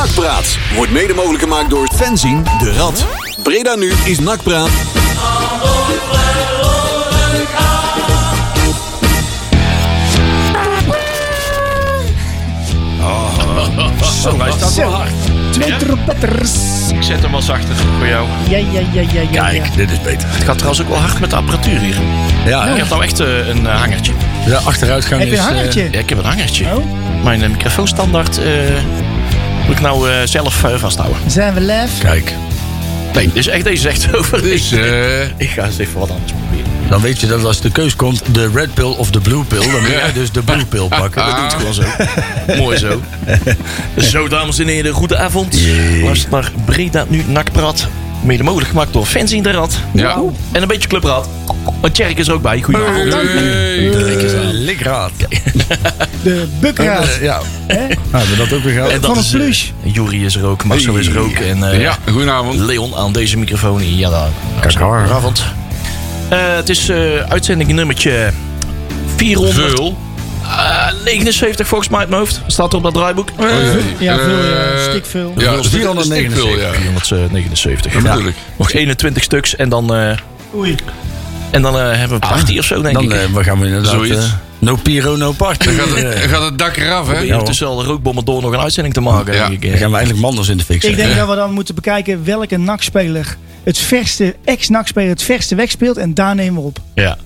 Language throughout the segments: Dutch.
Nakpraat wordt mede mogelijk gemaakt door Fenzin de Rad. Breda nu is Nakpraat. Zo, hij staat wel hard. Twee trompetters. Ik zet hem wel zachter voor jou. Ja, ja, ja, ja, ja. Kijk, ja. dit is beter. Het gaat trouwens ook wel hard met de apparatuur hier. Ja, Ik hè? heb nou echt eh, een eh, hangertje. de achteruitgang Heb je is... een eh, hangertje? Ja, ik heb een hangertje. Oh, Mijn microfoonstandaard eh, moet ik nou eh, zelf eh, vasthouden. zijn we live? kijk, Nee, dus echt, deze is echt over. Dus, eh, ik ga eens even wat anders proberen. dan weet je dat als de keus komt, de red pill of de blue pill, dan moet jij dus de blue pill pakken. Dat doe ik gewoon zo. Mooi zo. zo, dames en heren, goedenavond. Luister naar Breda nu Nakpraat. Mede mogelijk gemaakt door Fans in de Rad. ja. En een beetje clubraad. Want Tjerk is er ook bij. Goedenavond. Hey. De likraad. De bukraad. Eh, ja, hè? nou, we dat ook weer gehad. En Van een is, eh, plush. Jury is er ook, Marcel is er ook. En eh, Ja, goedenavond. Leon aan deze microfoon. Ja, dan. Goedenavond. Eh, het is eh, uitzending nummertje 400. Vul. Eh, 79 volgens mij uit mijn hoofd. Staat er op dat draaiboek. Ja, veel, ja. Eh, Stik veel. Ja, Veel, 479. Ja, 479. dat bedoel ik. Nog 21 stuks en dan, eh, Oei. en dan eh, hebben we een party of zo, denk Dan ik. eh, we gaan we inderdaad... Zoiets. eh, no piro, no party. Dan gaat Dan het, dan gaat het dak eraf, hè? Tussen al de rookbommen door nog een uitzending te maken, Ja. denk ik. eh. gaan we eindelijk manders in de fik Ik denk dat we dan moeten bekijken welke NAC-speler het verste, ex-NAC-speler het verste wegspeelt. En daar nemen we op. Ja.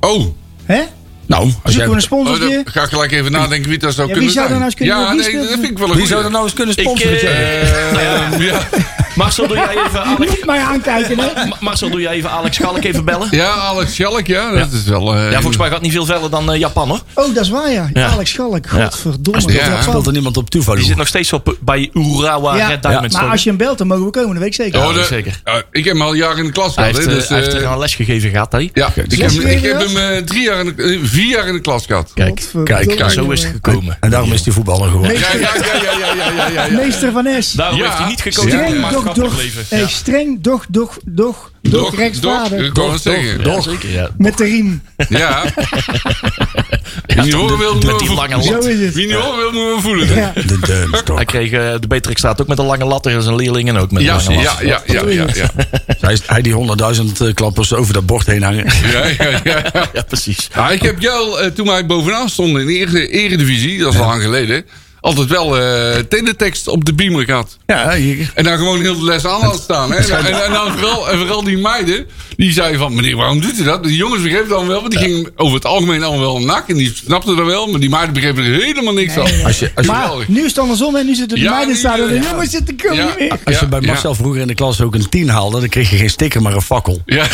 Oh, Hè? Nou, als Zoeken we jij, een oh sponsortje? dan ga ik gelijk even nadenken wie dat zou Ja, kunnen wie zou zijn. er nou eens kunnen- ja, wie nee, dat vind ik wel een wie goeie. zou er nou eens kunnen Ik, sponsoren? Tjerk? Eh, ja. Marcel, doe jij even Alex, Niet mij aankijken, hè? Ma- Marcel, doe jij even Alex Schalk even bellen? ja, Alex Schalk, ja. Dat is wel... eh, Ja, volgens mij gaat niet veel verder dan eh, Japan, hoor. Oh, dat is waar, ja. Ja. Alex Schalk. Ja. Godverdomme. Ja. Ja. Speelt er niemand op toeval? Die zit nog steeds op, bij Urawa Ja, Red Diamonds. Maar als je hem belt, dan mogen we komen. Dat weet ik zeker. Oh, Ja, de- zeker. eh, ik heb hem al jaren in de klas hij gehad. heeft, hè, eh, dus, hij heeft er een les gegeven gehad, hè? ja, ik heb, hem- ik jaar heb was? hem drie jaar in de, vier jaar in de klas gehad. Kijk, kijk, zo is het gekomen. En daarom is hij voetballer geworden. Ja, ja, ja, ja, ja, ja, ja, ja. Meester van S. Daarom Ja. heeft hij niet gekozen Ja, voor Streng, doch, doch. leven. Hey, streng, doch, doch, doch, doch, Doch, rechtsvaardig. het zeggen. Ja, zeker, ja. Met de riem. Ja. Wie niet horen wil, moet het. Wie niet horen wil, moet voelen. Ja. De Dunstok. Hij kreeg eh, de Beatrix staat ook met een lange lat. Er is een leerling en ook met een Ja, lange ja, lat. ja, ja, ja, ja. Hij, die honderdduizend eh, klappers over dat bord heen hangen. Ja, ja, ja. Ja, precies. Ja, ik heb jou, eh, toen wij bovenaan stonden in de ere- eredivisie, dat is al lang geleden, altijd wel eh teletext op de beamer gehad. Ja, hier. En dan gewoon heel de les aan laten staan. Hè? En, en, en dan vooral, en vooral die meiden, die zeiden van, meneer, waarom doet u dat? Die jongens begrepen het dan wel, want die gingen over het algemeen allemaal wel nak. En die snapten dat wel, maar die meiden begrepen er helemaal niks van. Als je, als je, Maar Geweldig. nu is het andersom en nu zitten de Ja, meiden staan en de ja. jongens zitten komen Ja. niet meer. als je bij ja. Marcel vroeger in de klas ook een 10 haalde, dan kreeg je geen sticker, maar een fakkel. Ja.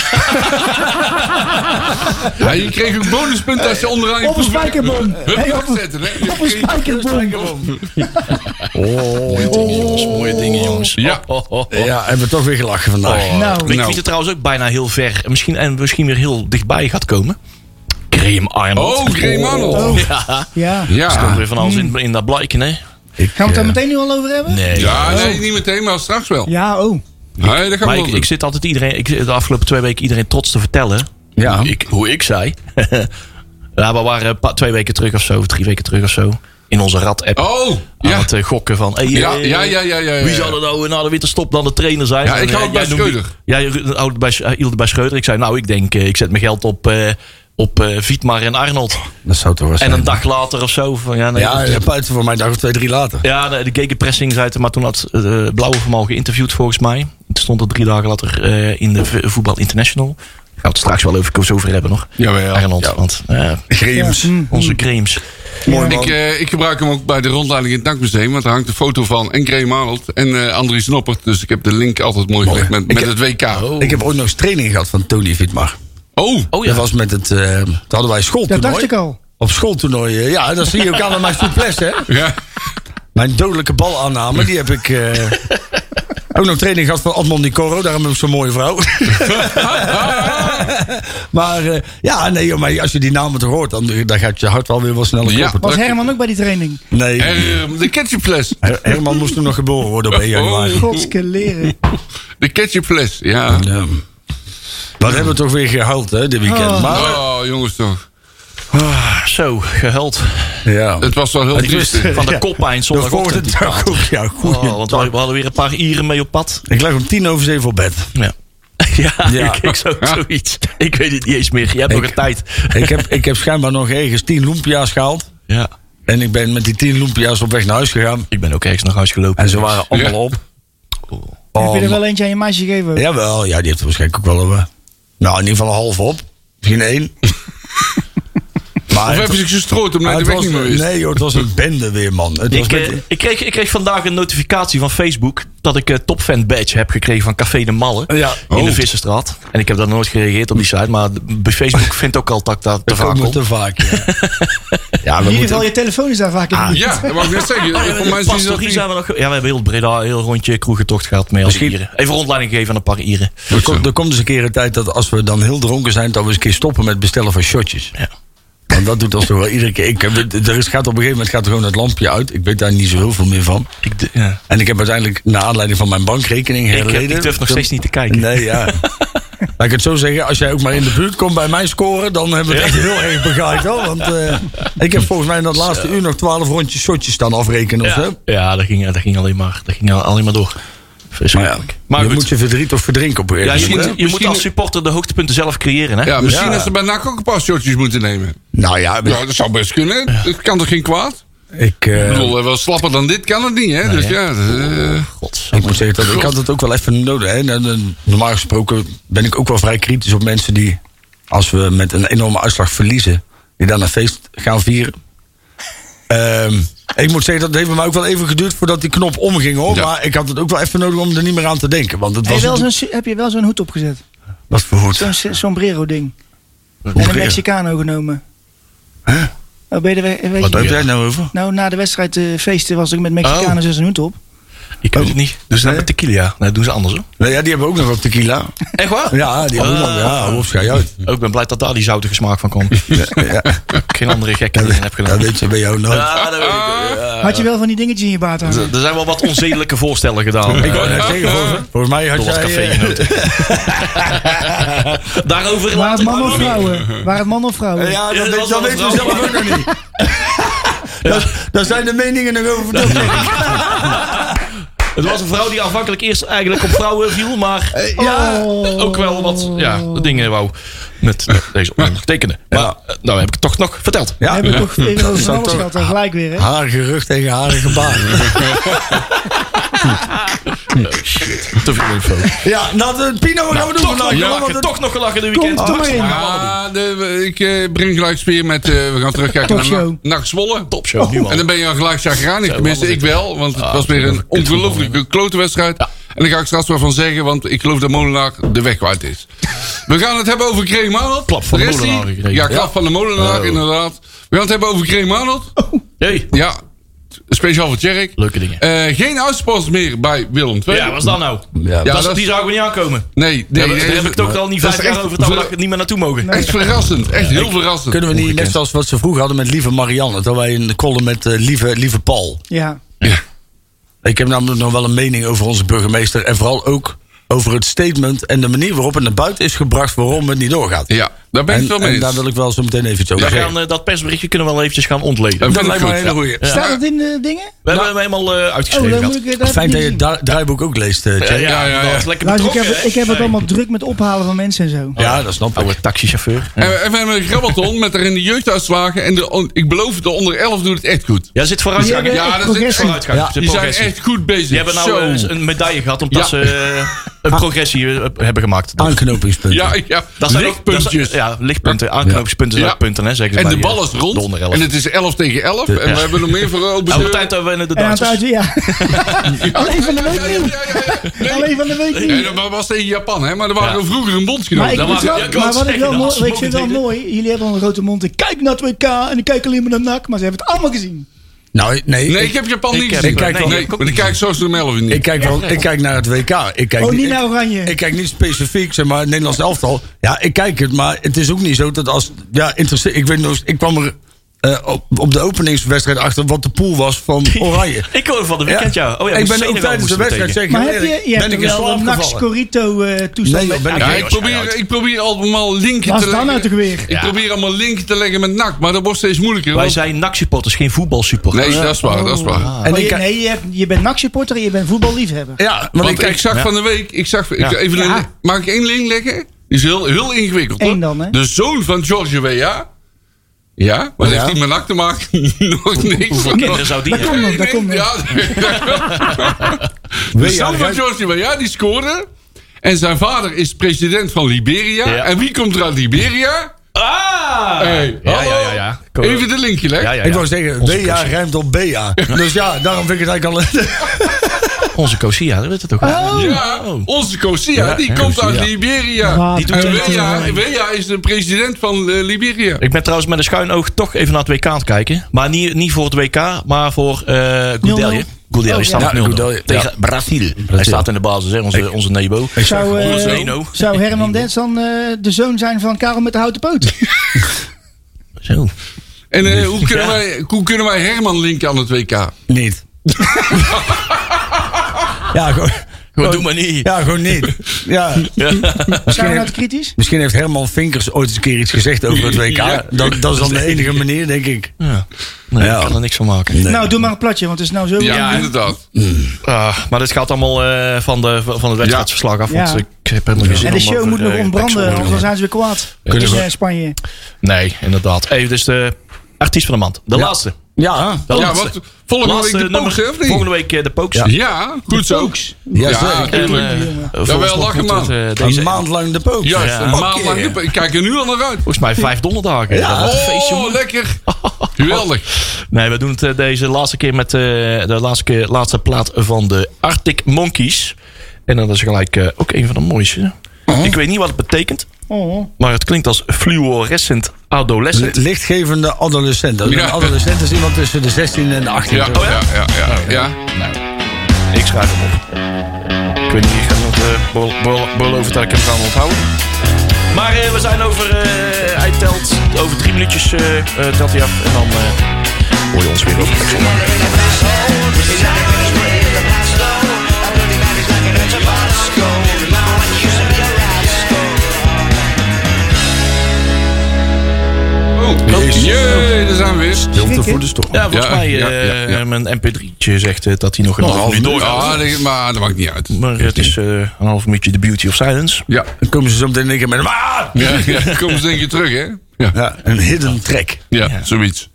ja, je kreeg ook bonuspunten als je onderaan Op een spijkerbom. Hup, Hey, op een- zetten, hè. Op een spijkerbom. Mooie dingen, jongens. Mooie dingen, jongens. Ja. Oh, oh, oh. Ja, hebben we toch weer gelachen vandaag. Nou, je Nou. wie er trouwens ook bijna heel ver en misschien, en misschien weer heel dichtbij gaat komen? Graham Arnold. Oh, Graham Arnold. Oh. Ja, ja. Ja. stond weer van alles in, in dat blijken, hè? Ik, Gaan we het daar eh, meteen nu al over hebben? Nee. Ja, nee, niet meteen, maar straks wel. Ja, oh. Nee, dat gaan we Maar wel ik, doen. ik zit altijd iedereen, ik zit de afgelopen twee weken iedereen trots te vertellen. Ja. Hoe ik, hoe ik zei. ja, we waren twee weken terug of zo, of drie weken terug of zo. In onze rad-app. Oh, Aan ja. het eh, gokken van. Hey, Ja, eh, ja, ja, ja, ja, ja. Wie zou er nou na de winterstop dan de trainer zijn? Ja, ik En, hou eh, het bij Schreuder. Ja, je houdt bij, hij hield het bij Schreuder. Ik zei, nou, ik denk, eh, ik zet mijn geld op, eh op eh Vietmar en Arnold. Dat zou toch wel En zijn. een dag later of zo. Van, ja, nee, Ja, dat- ja, buiten voor mij een dag of twee, drie later. ja, de, de gegenpressing zei het, maar toen had eh, Blauwe Vermal geïnterviewd volgens mij. Het stond er drie dagen later eh, in de V- Voetbal International. Gaan we het straks wel over, over hebben nog. Jawel. Arnold, Ja. want eh, Greems. Ja, hm. onze Grames. Mooi man. Ik, eh, ik gebruik hem ook bij de rondleiding in het Dankmuseum. Want er hangt een foto van en Graham Arnold en eh Andries Noppert. Dus ik heb de link altijd mooi gelegd met, met het WK. Oh, Ik heb ooit nog eens training gehad van Tony Vietmar. oh. Oh ja, Dat was met het, eh toen hadden wij Dat schooltoernooi. dacht ik al. Op schooltoernooi, ja, dat zie je ook aan mijn souplesse, hè. Ja. Mijn dodelijke balaanname, die heb ik... eh, ook nog training gehad van Admond Nicoro. Daarom heb ik zo'n mooie vrouw. maar eh, ja, nee, joh, maar als je die namen toch hoort... Dan, dan gaat je hart wel weer wat sneller Ja. kloppen. Was Herman ook bij die training? Nee, eh, de ketchupfles. Her- Herman moest toen nog geboren worden op 1 januari. Godske leren. De ketchupfles, ja. Ja. Wat hebben we toch weer gehaald, hè, dit weekend. Oh. Maar Oh, jongens toch. Ah, Zo, gehuild. ja. Het was wel heel triest. Van de Ja. koppijn ook, ja. Goeie Oh, want we, we hadden weer een paar ieren mee op pad. Ik lag om tien over zeven op bed. Ja. Ja, Ja. ik, ik zo, zoiets. Ik weet het niet eens meer. Je hebt nog Ik- een tijd. ik, heb, ik heb schijnbaar nog ergens tien loempia's gehaald. Ja. En ik ben met die tien loempia's op weg naar huis gegaan. Ik ben ook ergens naar huis gelopen. En ze waren allemaal Ja. op. Oh. Heb je er wel eentje aan je meisje gegeven? Jawel, ja, die heeft er waarschijnlijk ook wel... eh, nou, in ieder geval een half op. Misschien één. Maar Of hebben ze gestrooid om naar de weg was, niet meer is? Nee joh, het was een bende weer, man. Het was Ik, met- eh, ik, kreeg, ik kreeg vandaag een notificatie van Facebook dat ik een topfan badge heb gekregen van Café de Malle Ja. in de Oh. Visserstraat. En ik heb daar nooit gereageerd op die site, maar bij Facebook vindt ook al dat ik daar te dat vaak komt te vaak, ja. ja, we In ieder moeten... geval, je telefoon is daar vaak in. buurt. Ja, dat wou ik net zeggen. Ah, dat pastorie zijn we nog. Ja, we hebben heel Breda, heel rondje kroegentocht gehad met Misschien- Ieren. Even rondleiding gegeven aan een paar Ieren. Er komt, er komt dus een keer een tijd dat als we dan heel dronken zijn... dat we eens een keer stoppen met bestellen van shotjes. Ja. Want dat doet ons toch wel iedere keer. Ik, heb- er is, gaat op een gegeven moment gaat er gewoon het lampje uit. Ik weet daar niet zo heel veel meer van. Ik, ja. En ik heb uiteindelijk, naar aanleiding van mijn bankrekening Ik, heb- herleden... ik durf nog steeds niet te kijken. Nee, ja. Laat ik het zo zeggen, als jij ook maar in de buurt komt bij mij scoren... dan hebben we het echt heel erg begaaid, hoor. Want eh, ik heb volgens mij in dat laatste uur nog twaalf rondjes shotjes staan afrekenen of Ja, zo. ja dat, ging, dat ging alleen maar, dat ging alleen maar door. Maar ja, Verschrikkelijk. Maar, je goed. moet je verdriet of verdrinken op een ja, je, moet, je moet als supporter de hoogtepunten zelf creëren. Hè? Ja, misschien Ja. dat ze bij NAC ook een paar shotjes moeten nemen. Nou ja, Ja, dat zou best kunnen. Het kan toch geen kwaad? ik, eh, Ik bedoel, wel slapper dan dit kan het niet, hè? Dus hè? ja, eh, God, ik moet zeggen, dat, ik had het ook wel even nodig. Hè. En, en Normaal gesproken ben ik ook wel vrij kritisch op mensen die... als we met een enorme uitslag verliezen... die dan een feest gaan vieren. Ehm, ik moet zeggen, dat heeft mij ook wel even geduurd... voordat die knop omging, hoor. Ja. Maar ik had het ook wel even nodig om er niet meer aan te denken. Want het Heb was... je, wel zo'n, heb je wel zo'n hoed opgezet? Wat voor goed. Zo'n s- sombrero ding. En een Mexicano genomen. Hè? Oh, ben je er, weet Wat je, heb jij nou over? nou, na de wedstrijd eh, feesten was ik met Mexicanen Oh. zo'n hoed op. Ik weet het niet. Dus dan met tequila. Nee, dat doen ze anders hoor. Nee, ja, die hebben ook nog wat tequila. Echt waar? Ja, die hebben ook nog... Ja, uit. Ook ik ben blij dat daar die zoutige smaak van komt. Ja, ja. Geen andere gekke dingen heb Dat gedaan. weet je bij jou nooit. Ja, dat weet ik. Ja. Had je wel van die dingetjes in je baard hangen? Er zijn wel wat onzedelijke voorstellen gedaan. Ik wou net zeggen, volgens, volgens mij had Door wat jij... café eh, genoten. Daarover Waar het man of vrouwen? Waar het man of vrouwen? Ja, dat, dat dat wel weten we zelf ook nog niet. Daar- Daar zijn de meningen nog over verdeeld. Het was een vrouw die aanvankelijk eerst eigenlijk op vrouwen viel, maar Ja, Oh. ook wel wat ja, dingen wou met deze ondertekenen. Maar Ja. eh, nou heb ik het toch nog verteld. We ja. hebben toch even over van Zou alles toch- gehad. dan Gelijk weer, hè? Harige rug tegen harige baan. Oh, shit. Te veel info. Ja, nou, de Pino, wat gaan we doen Toch vandaag? nog want gelachen, het- toch nog gelachen de Kom, weekend. doe maar in. Ja, de, ik eh, breng gelijk sfeer met. eh, we gaan terugkijken naar NAC Zwolle. Topshow, man. En dan ben je al gelijk chagrijnig. Tenminste, ik wel. Want het Ah, was weer een ongelooflijke klote wedstrijd. En daar ga ik straks wel van zeggen. Want ik geloof dat Molenaar de weg kwijt is. We gaan het hebben over Graham Arnold. Klap van de. Molenaar gekregen. Ja, klap van de Molenaar, Oh. inderdaad. We gaan het hebben over Graham Arnold. Hey, Ja, speciaal voor Tjerk. leuke dingen. Eh, geen uitspanners meer bij Willem II. Ja, wat is dat nou? Ja, dat is- die zagen we niet aankomen. Nee, nee, Daar, nee, daar heb ik het ook al niet vijf jaar over dat we daar niet meer naartoe mogen. Echt verrassend. Echt heel verrassend. Kunnen we niet, net zoals wat ze vroeger hadden met Lieve Marianne. Dat wij een column met eh, lieve, lieve Paul. Ja. Ja. Ik heb namelijk nog wel een mening over onze burgemeester. En vooral ook over het statement en de manier waarop het naar buiten is gebracht waarom het niet doorgaat. Ja, daar ben ik het wel mee en daar wil ik wel zo meteen even iets over zeggen. gaan, eh, dat persberichtje kunnen we wel eventjes gaan ontleden. Dat Dat lijkt me een hele ja. goeie. Staat het in de dingen? We hebben hem helemaal eh, Oh, uitgeschreven dan gehad. moet ik eh, dat Fijn dat je het draaiboek ook leest, eh, Ja, ja, ja, dat ja. is lekker Luister, ik heb, ik heb het allemaal druk met ophalen van mensen en zo. Ja, dat snap ik. Oude taxichauffeur. En we en we hebben een grabbelton met erin de jeugduitslagen. En de, ik beloof het, de onder 11 doet het echt goed. Ja, zit vooruitgang. Ja, dat is progressie. vooruitgang. Ja. Zit Die zijn progressie. echt goed bezig. Die hebben nou eh, een medaille gehad omdat ze eh, een progressie eh, hebben gemaakt. Dat, Aanknopingspunten. Ja, ja. dat zijn ook- lichtpuntjes. Ja, lichtpunten, aanknopingspunten zijn Ja. ook punten, hè, zeggen ze en de bal is rond. de. En het is 11 tegen 11. En we hebben nog meer voor de deur. tijd dat we in de En Duitsers... uit, ja. Alleen van de week niet. ja, ja, ja. Nee. Alleen van de week Nee, niet. dat was tegen Japan, hè? Maar er waren Ja. vroeger een Maar, bondsgenoot. maar wat ik wel mooi, ik vind wel mooi, jullie hebben al een grote mond. Ik kijk naar het WK en ik kijk alleen maar naar NAC, maar ze hebben het allemaal gezien. Nou, nee. Nee, ik, ik heb Japan ik niet gezien. ik kijk wel- nee, ik ook maar ik kijk zo de Melvin niet. ik kijk wel, ik kijk naar het WK. Ik kijk Oh, niet naar Oranje. Ik kijk niet specifiek, zeg maar, het Nederlands elftal. Ja, ik kijk het, maar het is ook niet zo dat als... Ja, interesseer, ik weet nog, ik kwam er eh, op, op de openingswedstrijd achter wat de pool was van Oranje. Ik hoorde van de weekend, ja. Oh ja, ik ben ook tijdens de wedstrijd, ik Maar heb je, ben ik wel een Max. Corito eh, toestand. Nee, ik- Ja, probeer, ik probeer allemaal linken Was te dan uit de leggen. geweer? Ik probeer allemaal linken te leggen met NAC, maar dat wordt steeds moeilijker. Wij want- zijn NAC-supporters, geen voetbalsupporters. Nee, dat is waar, dat is waar. En Maar ik, je, nee, je, hebt, je bent NAC-supporter en je bent voetballiefhebber. ja, want, Want ik, ik, kijk, zag ja. van de week, ik zag, ik, Ja. even mag ik één link leggen? Die is heel, heel ingewikkeld. hoor. Eén dan, hè? De zoon van George Weah. Ja, wat Ja. heeft die met NAC te maken? nog niks. Hoeveel kinderen zou die komt hebben? nog, dat komt. Ja, de Weah zoon van rijdt- George Weah, die scoorde. En zijn vader is president van Liberia. Ja. En wie komt er uit Liberia? Ah! Hey, Ja, hallo. ja, ja, ja. Even de linkje leggen. Ja, ja, ik ja. wou zeggen, Onze BA rijmt op BA. Dus ja, daarom vind ik het eigenlijk al... Onze Kosia, dat weet het toch wel. Ja, Oh. onze Kosia, Ja, die ja, komt uit. Liberia. Wat Die doet. Weah is de president van eh, Liberia. Ik ben trouwens met een schuin oog toch even naar het WK aan het kijken. Maar niet, niet voor het WK, maar voor eh Goudelje. 0-0. Goudelje Oh, staat ja. op Ja, 0 Goudelje, tegen ja. Brazil. Hij staat in de basis, hè, onze, onze Nebo. Zou, eh, Onze Neno. zou Herman Dens dan eh, de zoon zijn van Karel met de houten poot? Zo. En eh, hoe, kunnen Ja. wij, hoe kunnen wij Herman linken aan het WK? Niet. ja, gewoon... Gewoon doe maar niet. Ja, gewoon niet. Ja. Zijn we nou kritisch? Misschien heeft Herman Vinkers ooit eens een keer iets gezegd over het WK. Ja. Dat, dat is dan de enige manier, denk ik. Ja. Nee, Ja. ik kan er niks van maken. Nee. Nou, doe maar een platje, want het is nou zo... Ja, inderdaad. Ah, maar dit gaat allemaal eh, van, de, van het wedstrijdsverslag af. Want Ja. ik heb helemaal geen zin En de show over, moet nog ontbranden, anders zijn ze weer kwaad. Kunnen in we- eh, Spanje. Nee, inderdaad. Even dus de artiest van de maand. De laatste. Ja, De Ja, wat, volgende Laatste week de nummer. Of niet? Volgende week eh, de Pokes. Ja. Ja, goed zo. Pokes. ja, Ja, zeker. En, tuurlijk. eh, volgens wel lachen, man. eh, Een deze, maand lang de pook. Juist, Ja. een maand lang. Ik kijk er nu al naar uit. Volgens mij vijf donderdagen. Ja. Dat wordt een feest, Oh, lekker. Geweldig. Nee, we doen het deze laatste keer met eh, de laatste, keer, laatste plaat van de Arctic Monkeys. En dat is gelijk eh, ook een van de mooiste. Ik weet niet wat het betekent, Oh. maar het klinkt als fluorescent adolescent. Li- Lichtgevende adolescent. Dat is Ja. Een adolescent is iemand tussen de 16 en de 18. Ja, ja, ja, ja. ja. Ik schrijf hem op. Ik weet niet, ik ga nog uh, bol, dat ik hem ga onthouden. Maar eh, we zijn over, eh, hij telt over drie minuutjes eh, telt hij af. En dan eh, hoor je ons weer over jee, daar zijn we weer. Stilte voor de storm. Ja, volgens Ja, mij ja, eh, ja, ja. mijn mp3'tje zegt eh, dat hij nog een half minuut doorgaat. Ja, nee, maar dat maakt niet uit. Maar het is eh, een half minuutje de beauty of silence. Ja, Dan komen ze zo meteen in één keer met een... Ah! ja, dan komen ze denk je terug, hè? Ja, Ja, een hidden track. ja, zoiets.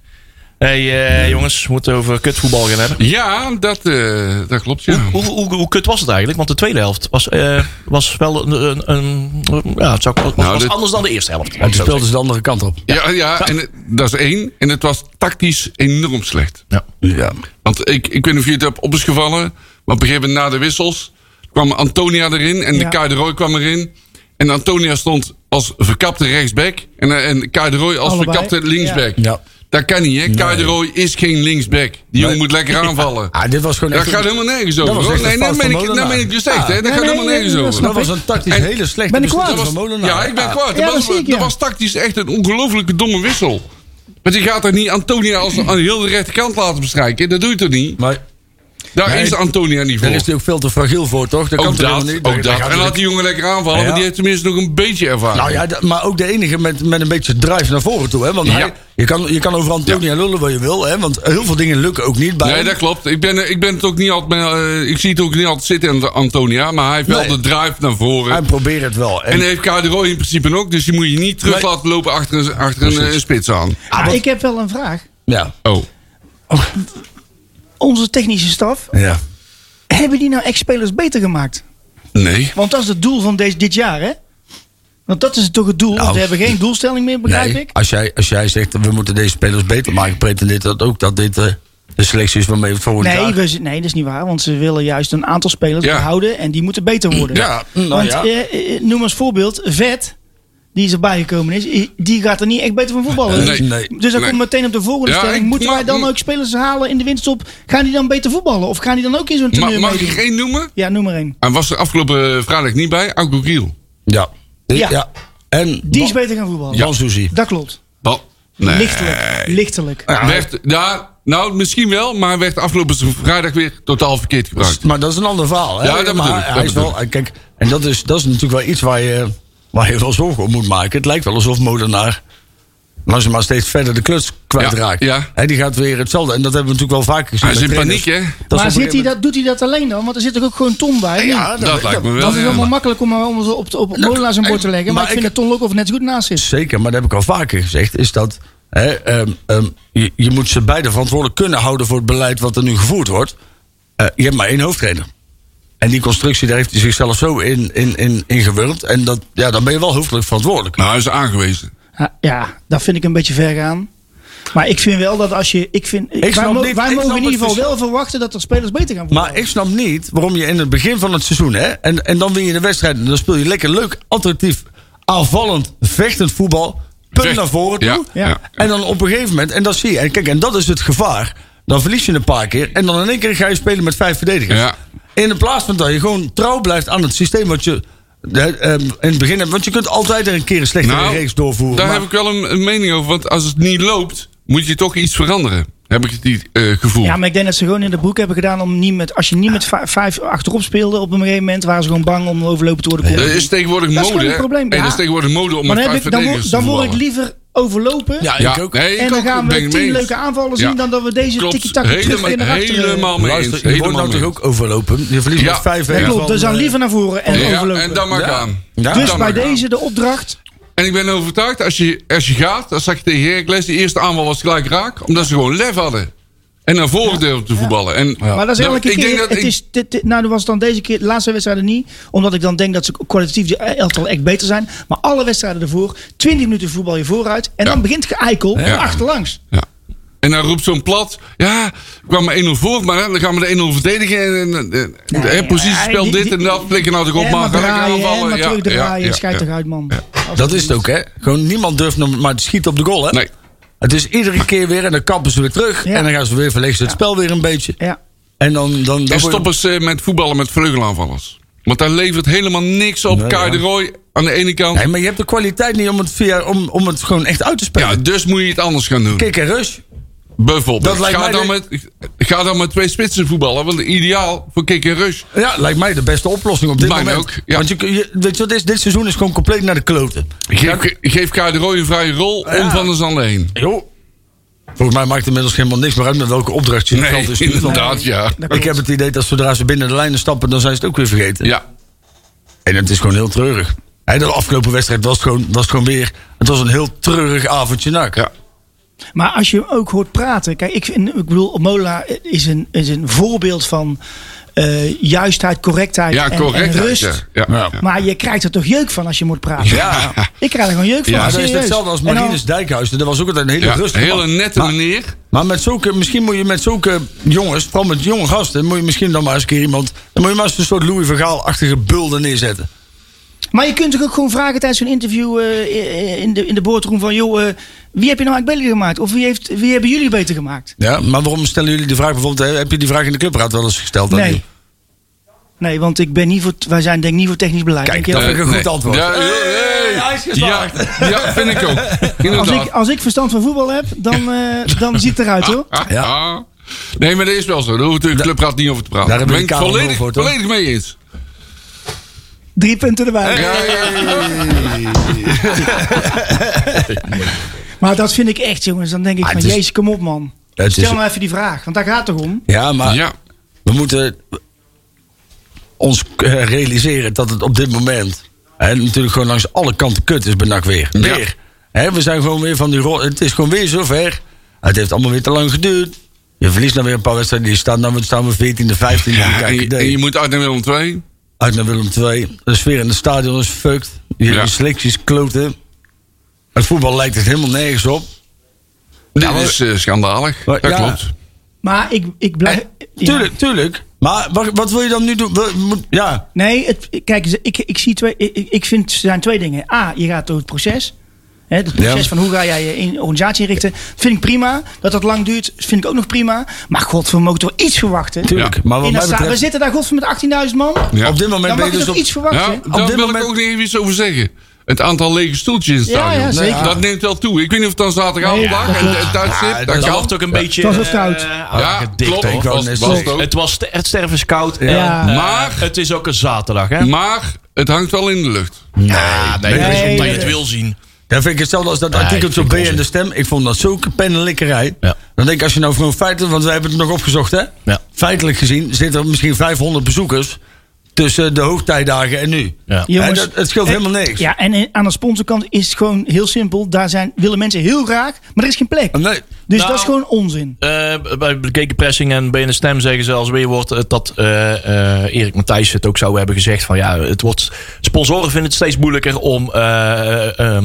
Hey, eh, jongens, we moeten over kutvoetbal gaan hebben. Ja, dat, eh, dat klopt, ja. Hoe, hoe, hoe kut was het eigenlijk? Want de tweede helft was, eh, was wel een, een, een- ja, het zou, was, Nou, was dit- anders dan de eerste helft. En toen speelden ze de andere kant op. Ja, ja en het- dat is één. En het was tactisch enorm slecht. Ja. Ja. Want ik, ik weet niet of je het hebt op is gevallen. Maar op een gegeven moment na de wissels kwam Antonia erin. En Ja. de Kai de Roy kwam erin. En Antonia stond als verkapte rechtsback. En, en Kai de Roy als Allebei. verkapte linksback. Ja. Dat kan niet, hè? Kai de Roy is geen linksback. Die jongen moet lekker aanvallen. Ah, dit was gewoon Dat echt... gaat helemaal nergens Dat over. was hoor. echt Nee, een nee, ben ik, nou Molenaar. ben ik gezegd, Ja. hè? Dat Nee, gaat nee, helemaal nee, nergens dat over. dat was een tactisch En- hele slechte Ben ik kwaad? beslissing van Molenaar. Ja, ik ben kwaad. Ja, Dat, dat was, zie ik, dat ja. was tactisch echt een ongelofelijke domme wissel. Want je gaat er niet Antonia als aan heel de rechterkant laten bestrijken. Dat doe je toch niet? Maar Daar Nee, is Antonia niet voor. daar is hij ook veel te fragiel voor, toch? Dat kan ook toch dat, niet? ook dat. En laat die jongen lekker aanvallen, Ja. want die heeft tenminste nog een beetje ervaring. Nou ja, maar ook de enige met, met een beetje drive naar voren toe. Hè? Want Ja. hij, je, kan, je kan over Antonia lullen wat je wil. Hè? Want heel veel dingen lukken ook niet bij Nee, hem. dat klopt. Ik ben, ik ben het ook niet altijd, eh, ik zie het ook niet altijd zitten aan Antonia, maar hij heeft wel de drive naar voren. Hij probeert het wel. En, en hij heeft Roy in principe ook, dus die moet je niet terug Nee. laten lopen achter een, achter een, eh, spits aan. Ah, ik heb wel een vraag. ja, Oh. Onze technische staf, ja. hebben die nou ex-spelers beter gemaakt? Nee. Want dat is het doel van deze, dit jaar, hè? Want dat is toch het doel? Nou, Want we hebben geen doelstelling meer, begrijp Nee, ik? als jij, als jij zegt we moeten deze spelers beter maken, pretendeert dat ook dat dit eh, de selectie is waarmee we het volgend Nee, jaar... we, nee, dat is niet waar. Want ze willen juist een aantal spelers Ja. behouden en die moeten beter worden. Ja, nou Want ja. eh, eh, noem als voorbeeld, Vet, die is erbij gekomen is, die gaat er niet echt beter van voetballen. Nee. Nee. Dus dan Nee. komt meteen op de volgende Ja, stelling. ik- Moeten wij dan ook spelers halen in de winststop? Gaan die dan beter voetballen? Of gaan die dan ook in zo'n Ma- toernooi mag ik meedoen? er één noemen? Ja, noem maar één. Hij was er afgelopen vrijdag niet bij, Augo Giel. Ja. Ja. ja. En Die is beter gaan voetballen. Jan Soucy. Dat klopt. Wel, Nee. Lichtelijk. Lichtelijk. Werd, ja, nou, misschien wel, maar werd afgelopen vrijdag weer totaal verkeerd gebruikt. Maar dat is een ander verhaal. Hè? Ja, dat maar bedoel ik, dat hij is bedoel wel, kijk, en dat is, dat is natuurlijk wel iets waar je, waar je wel zorgen om moet maken. Het lijkt wel alsof Molenaar langzaam maar steeds verder de kluts kwijtraakt. Ja, ja. Hè, die gaat weer hetzelfde. En dat hebben we natuurlijk wel vaker gezien. Hij is in paniek, hè? Dat maar zit hij dat, doet hij dat alleen dan? Want er zit toch ook gewoon Ton bij? Ja? Dat lijkt me wel. dat is ja. allemaal makkelijk om, om op, op, op Molenaar zijn bord te leggen. Maar, maar ik vind ik- dat Ton Lokhoff net zo goed naast zit. Zeker, maar dat heb ik al vaker gezegd. Is dat hè, ehm, ehm, je, je moet ze beide verantwoordelijk kunnen houden voor het beleid wat er nu gevoerd wordt. Eh, je hebt maar één hoofdtrainer. En die constructie, daar heeft hij zichzelf zo in, in, in, in gewurmd. En dat, ja, dan ben je wel hoofdelijk verantwoordelijk. Nou, hij is aangewezen. Ja, dat vind ik een beetje ver gaan. Maar ik vind wel dat als je. Ik vind, wij mo- niet- wij ik mogen in ieder geval wel verwachten dat er spelers beter gaan voetballen. Maar ik snap niet waarom je in het begin van het seizoen... Hè, en, en dan win je de wedstrijd en dan speel je lekker leuk, attractief, aanvallend, vechtend voetbal. Punt Vecht- naar voren toe. Ja, Ja. ja. En dan op een gegeven moment, en dat zie je. En kijk, en dat is het gevaar. Dan verlies je een paar keer. En dan in één keer ga je spelen met vijf verdedigers. In de plaats van dat je gewoon trouw blijft aan het systeem wat je eh, ehm, in het begin hebt. Want je kunt altijd er een keer een slechtere Nou, reeks doorvoeren. Daar maar- heb ik wel een, een mening over. Want als het niet loopt, moet je toch iets veranderen. Heb ik het niet, eh, gevoel. Ja, maar ik denk dat ze gewoon in de broek hebben gedaan om niet met. Als je niet met vijf, achterop speelde op een gegeven moment, waren ze gewoon bang om overlopen te worden. Dat is tegenwoordig Dat is mode. hè? een probleem, Hey, ja. dat is tegenwoordig mode om Maar met dan, vijf ik, dan, te dan word ik liever overlopen. Ja, Ja, ik ook. nee, ik en dan ook, gaan we tien mee leuke aanvallen zien Ja. dan dat we deze Klopt, tikkie-taka terug helemaal, weer naar achteren. helemaal mee eens. Luister, je wordt Helemaal nou toch ook overlopen? Je verliest Ja. met vijf Ja, klopt, dus dan eh, liever naar voren en Ja, overlopen. en dan maar gaan. Ja. dus Dan bij deze de opdracht. En ik ben overtuigd, als je, als je gaat, dat zag je tegen Heracles, die eerste aanval was gelijk raak. Omdat ze gewoon lef hadden. En naar voren te voetballen. En, Maar dat is elke ik denk keer. dat Het ik- is, dit, dit- nou, dat was dan deze keer de laatste wedstrijden niet. Omdat ik dan denk dat ze kwalitatief die elftal echt beter zijn. Maar alle wedstrijden ervoor, 20 minuten voetbal je vooruit. En Ja. dan begint geëikel Ja. achterlangs. Ja. En dan roept zo'n plat. Ja, we kwamen 1-0 voor, maar hè, dan gaan we de 1-0 verdedigen. En, en, en, Nee, hè, positiespel ja, dit die- en dat. Flikken nou toch op, En maar maar gaan lekker draaien, en aanvallen. maar Ja, terugdraaien. ja, ja, Schijt ja. toch uit, man. Dat is het ook, hè? Gewoon niemand durft nog maar te schieten op de goal, hè? Nee. Het is iedere keer weer en dan kappen ze weer terug. Ja. En dan gaan ze weer verleggen ze het spel weer een beetje. Ja. En dan... dan, dan stoppen ze met voetballen met vleugelaanvallers. Want daar levert helemaal niks op. Nee, Kai ja. de Roy aan de ene kant. Nee, maar je hebt de kwaliteit niet om het, via, om, om het gewoon echt uit te spelen. Ja, dus moet je het anders gaan doen. Kick en rush. Bijvoorbeeld. dat lijkt Ga mij dan, de- met, ga dan met twee spitsen voetballen. Want ideaal voor kick en rush. Ja, lijkt mij de beste oplossing op dit moment. ook, ja. Want je, weet je wat is? Dit seizoen is gewoon compleet naar de kloten. Geef, geef Kai de Roy een vrije rol Ja. om van de Zanden heen. Joh. Volgens mij maakt het inmiddels helemaal niks meer uit met welke opdracht je in Nee, is. inderdaad, ja. Ik heb het idee dat zodra ze binnen de lijnen stappen, dan zijn ze het ook weer vergeten. Ja. En het is gewoon heel treurig. De afgelopen wedstrijd was het gewoon, was het gewoon weer... Het was een heel treurig avondje nak. Ja. Maar als je hem ook hoort praten. Kijk, ik, vind, ik bedoel, Mola is een, is een voorbeeld van eh, juistheid, correctheid Ja, en, rust. Ja, ja. Maar je krijgt er toch jeuk van als je moet praten. Ja. Ik krijg er gewoon jeuk van. Ja, dat is hetzelfde als dan- Marinus Dijkhuizen. Dat was ook altijd een hele Ja, rustige hele nette Maar- meneer. Maar met zulke, misschien moet je met zulke jongens, vooral met jonge gasten, moet je misschien dan maar eens een keer iemand. Dan moet je maar eens een soort Louis Vergaal-achtige bulde neerzetten. Maar je kunt toch ook gewoon vragen tijdens zo'n interview eh, in, de, in de boardroom van... joh, eh, wie heb je nou eigenlijk beter gemaakt? Of wie, heeft, wie hebben jullie beter gemaakt? Ja, maar waarom stellen jullie die vraag bijvoorbeeld? Heb je die vraag in de clubraad wel eens gesteld? Nee. Nee, want ik ben niet voor, wij zijn denk ik niet voor technisch beleid. Kijk, dat vind ik een goed Nee. antwoord. Ja, hey, hey. hij is ja, ja, vind ik ook. als, ik, als ik verstand van voetbal heb, dan, eh, dan ziet het eruit hoor. Ja. Nee, maar dat is wel zo. Daar hoeft de clubraad niet over te praten. Daar ben ik de volledig, voor, volledig mee eens. Drie punten erbij. Maar dat vind ik echt jongens. Dan denk ik Ah, van is- jezus kom op man. Het is- Stel nou even die vraag. Want daar gaat het toch om. Ja, maar Ja. we moeten ons eh, realiseren dat het op dit moment hè, natuurlijk gewoon langs alle kanten kut is bij NAC weer. Ja. Weer. Hè, we zijn gewoon weer van die rol. Het is gewoon weer zover. Het heeft allemaal weer te lang geduurd. Je verliest nou weer een paar wedstrijden. Je staat nou staan we 14e, 15e. Ja, Kijk, en, je, en je moet uit naar Willem 2. Uit naar Willem II. De sfeer in het stadion is fucked. Je Ja. selecties kloten. Het voetbal lijkt het helemaal nergens op. Dit maar- is eh, schandalig. Maar- dat ja. klopt. Maar ik, ik blijf... ja. Tuurlijk, tuurlijk. Maar wat, wat wil je dan nu doen? We- moet- ja, Nee, het, kijk, eens, ik, ik, zie twee, ik, ik vind er zijn twee dingen. A, je gaat door het proces. Hè, het proces Ja. van hoe ga jij je in- organisatie inrichten. Vind ik prima. Dat dat lang duurt, vind ik ook nog prima. Maar god, we mogen toch iets verwachten. tuurlijk. Ja. Maar wat In mij betreft... We zitten daar godver met 18.000 man. Ja. op dit moment ben je dus toch op, iets verwachten. Ja, op daar dit wil moment- ik ook nog even iets over zeggen. het aantal lege stoeltjes in het Ja, stadion. ja, zeker. Dat neemt wel toe. Ik weet niet of het dan zaterdagavond dat en thuis zit. dat dat kan. ook een beetje... Het was wel koud. eh, Ja, aangedikt, klopt. hoor. Was, was zeggen. het ook. Het, was het sterven is koud. Ja. Maar- het is ook een zaterdag, hè? Maar het hangt wel in de lucht. Ja, nee, Nee, dat is omdat je het wil zien. Dat vind ik hetzelfde als dat Nee, artikeltje op B en de stem. Ik vond dat zulke pennenlikkerij. Ja. Dan denk ik, als je nou gewoon feitelijk, want wij hebben het nog opgezocht, hè? Ja. Feitelijk gezien zitten er misschien 500 bezoekers tussen de hoogtijdagen en nu. Ja. Jongens, dat, het scheelt en- helemaal niks. Ja, en in- aan de sponsorkant is het gewoon heel simpel. Daar zijn, willen mensen heel graag, maar er is geen plek. Nee. Dus Nou, dat is gewoon onzin. Eh, bij bekeken pressing en BN Stem zeggen ze als weerwoord eh, dat eh, eh, Erik Matthijs het ook zou hebben gezegd van ja, het wordt sponsoren vinden het steeds moeilijker om eh,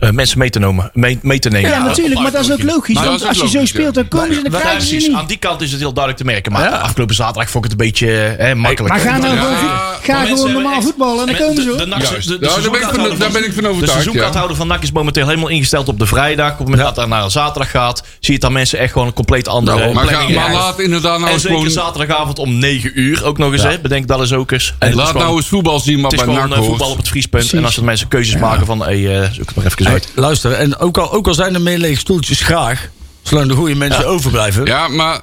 eh, mensen mee te, nemen, mee, mee te nemen. Ja, natuurlijk, maar dat is ook logisch. Maar Want als je zo speelt, dan komen ze en dan Ja, krijgen ze precies. niet. Aan die kant is het heel duidelijk te merken. Maar Ja. afgelopen zaterdag vond ik het een beetje hè, makkelijk. Maar ga nou Ja, gewoon, maar ga gewoon normaal voetballen en dan komen ze de, de, de, de daar ben ik van- seizoenkaarthouder daar ben ik van De overtuigd, seizoenkaarthouder van NAC is momenteel helemaal ingesteld op de vrijdag. Op het moment dat het naar een zaterdag gaat, zie je dat mensen echt gewoon een compleet andere Nou, maar, ga, planning maar hebben. laat inderdaad nou En eens zeker gewoon... zaterdagavond om 9 uur ook nog eens. Hè? Bedenk dat eens ook eens. Laat nou eens voetbal zien wat is bij gewoon NAC eh, voetbal op hoort. het vriespunt. En als er mensen keuzes maken van, eh, zoek het maar even uit. luister, en ook al, ook al zijn er meer lege stoeltjes, graag. Zolang de goede mensen overblijven. Ja, maar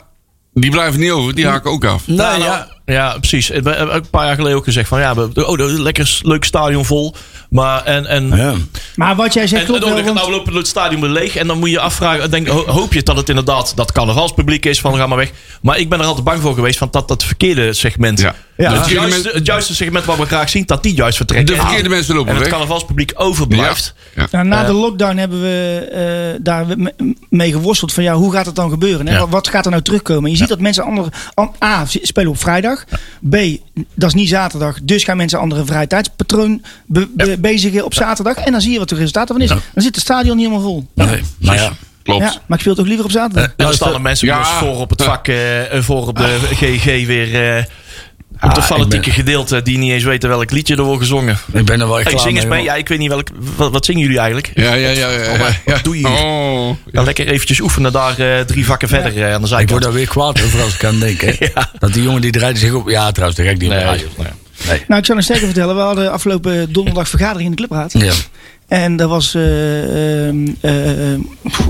die blijven niet over. Die haken ook af. Nee, Nou, ja. Ja, precies. We hebben ook een paar jaar geleden ook gezegd van ja, we, oh, dat- lekker leuk stadion vol. Maar en, en, Ja. Maar wat jij zegt en, klopt en wel. dan Want, nou loopt het stadion weer leeg. En dan moet je afvragen, denk, ho- hoop je dat het inderdaad dat carnavalspubliek is van ga maar weg. Maar ik ben er altijd bang voor geweest van dat dat verkeerde segment. Ja. Ja. Het, Het juiste, het juiste segment wat we graag zien, dat die juist vertrekken. De verkeerde mensen lopen En het weg. carnavalspubliek overblijft. Ja. nou, na Eh. de lockdown hebben we eh, daar me- mee geworsteld van ja, hoe gaat het dan gebeuren? Hè? Ja. Wat, wat gaat er nou terugkomen? Je ziet dat mensen andere, an- A, spelen op vrijdag. B, dat is niet zaterdag. Dus gaan mensen andere vrije tijdspatroon be- be- bezigen op zaterdag. En dan zie je wat de resultaten van is. Dan zit het stadion niet helemaal vol. Nee, maar ja. Klopt. Ja, maar ik speel toch liever op zaterdag. En dan staan er mensen Ja. voor op het vak, eh, voor op de GG weer. eh, op het Ah, fanatieke ik gedeelte die niet eens weten welk liedje er wordt gezongen. Ik ben er wel echt Hey, klaar zing eens mee, mee. Ja, ik weet niet welk. Wat, wat zingen jullie eigenlijk? Ja, ja, ja. ja, ja, Wat doe je? Oh. Ja, lekker eventjes oefenen daar eh, drie vakken verder eh, aan de Ik word zijkant. daar weer kwaad over als ik aan denk. Hè. Ja. Dat die jongen die draaide zich op. Ja, trouwens, daar ga ik niet op nee. Nou, ik zal nog sterker vertellen. We hadden afgelopen donderdag vergadering in de clubraad. Ja. En dat was, eh, ehm, eh, eh,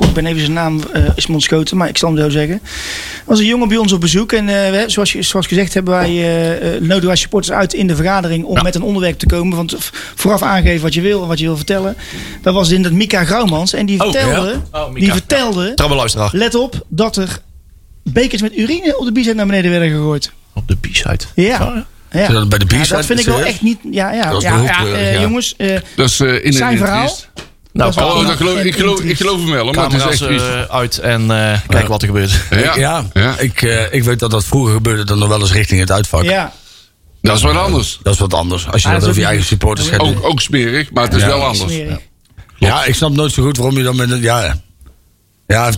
ik ben even zijn naam, is me ontschoten, maar ik zal hem zo zeggen. Er was een jongen bij ons op bezoek en we- zoals, je- zoals gezegd hebben wij, nodigen wij supporters uit in de vergadering om Ja. met een onderwerp te komen. Want vooraf aangeven wat je wil en wat je wil vertellen. Dat was in dat Mika Grauwmans en die Oh, vertelde, ja. Oh, die vertelde, let op, dat er bekers met urine op de bicep naar beneden werden gegooid. Op de. Oh, ja. Ja. Bij de Ja, dat vind ik wel eh, echt niet, ja, ja, Dat eh, ja. jongens. eh, Dat is eh in Zijn verhaal? Nou, Dat Oh, dat geloof, ik, geloof, ik geloof hem wel, maar het is echt eh, uit en eh kijken wat er gebeurt. Ja, Ja, ja. Ik, eh, ik weet dat dat vroeger gebeurde dan nog wel eens richting het uitvak. ja. dat is wat anders. Dat is wat anders. Als je Ah, dat over je eigen supporters gaat doen. Ook, ook smerig, maar het is Ja. wel anders. Ja, ik snap nooit zo goed waarom je dan met een... Ja, ja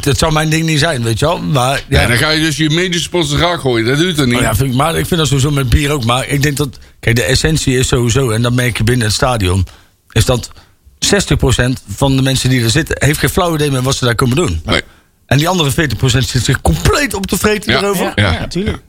het zou mijn ding niet zijn, weet je wel. Maar ja, Ja, dan ga je dus je medische sponsor raak gooien. Dat doet er niet. Oh ja, vind ik, maar ik vind dat sowieso met bier ook. Maar ik denk dat... Kijk, de essentie is sowieso... En dat merk je binnen het stadion... Is dat 60% van de mensen die er zitten... Heeft geen flauw idee meer wat ze daar komen doen. Nee. En die andere 40% zit zich compleet op te vreten Ja. erover. Ja, Ja. ja, tuurlijk.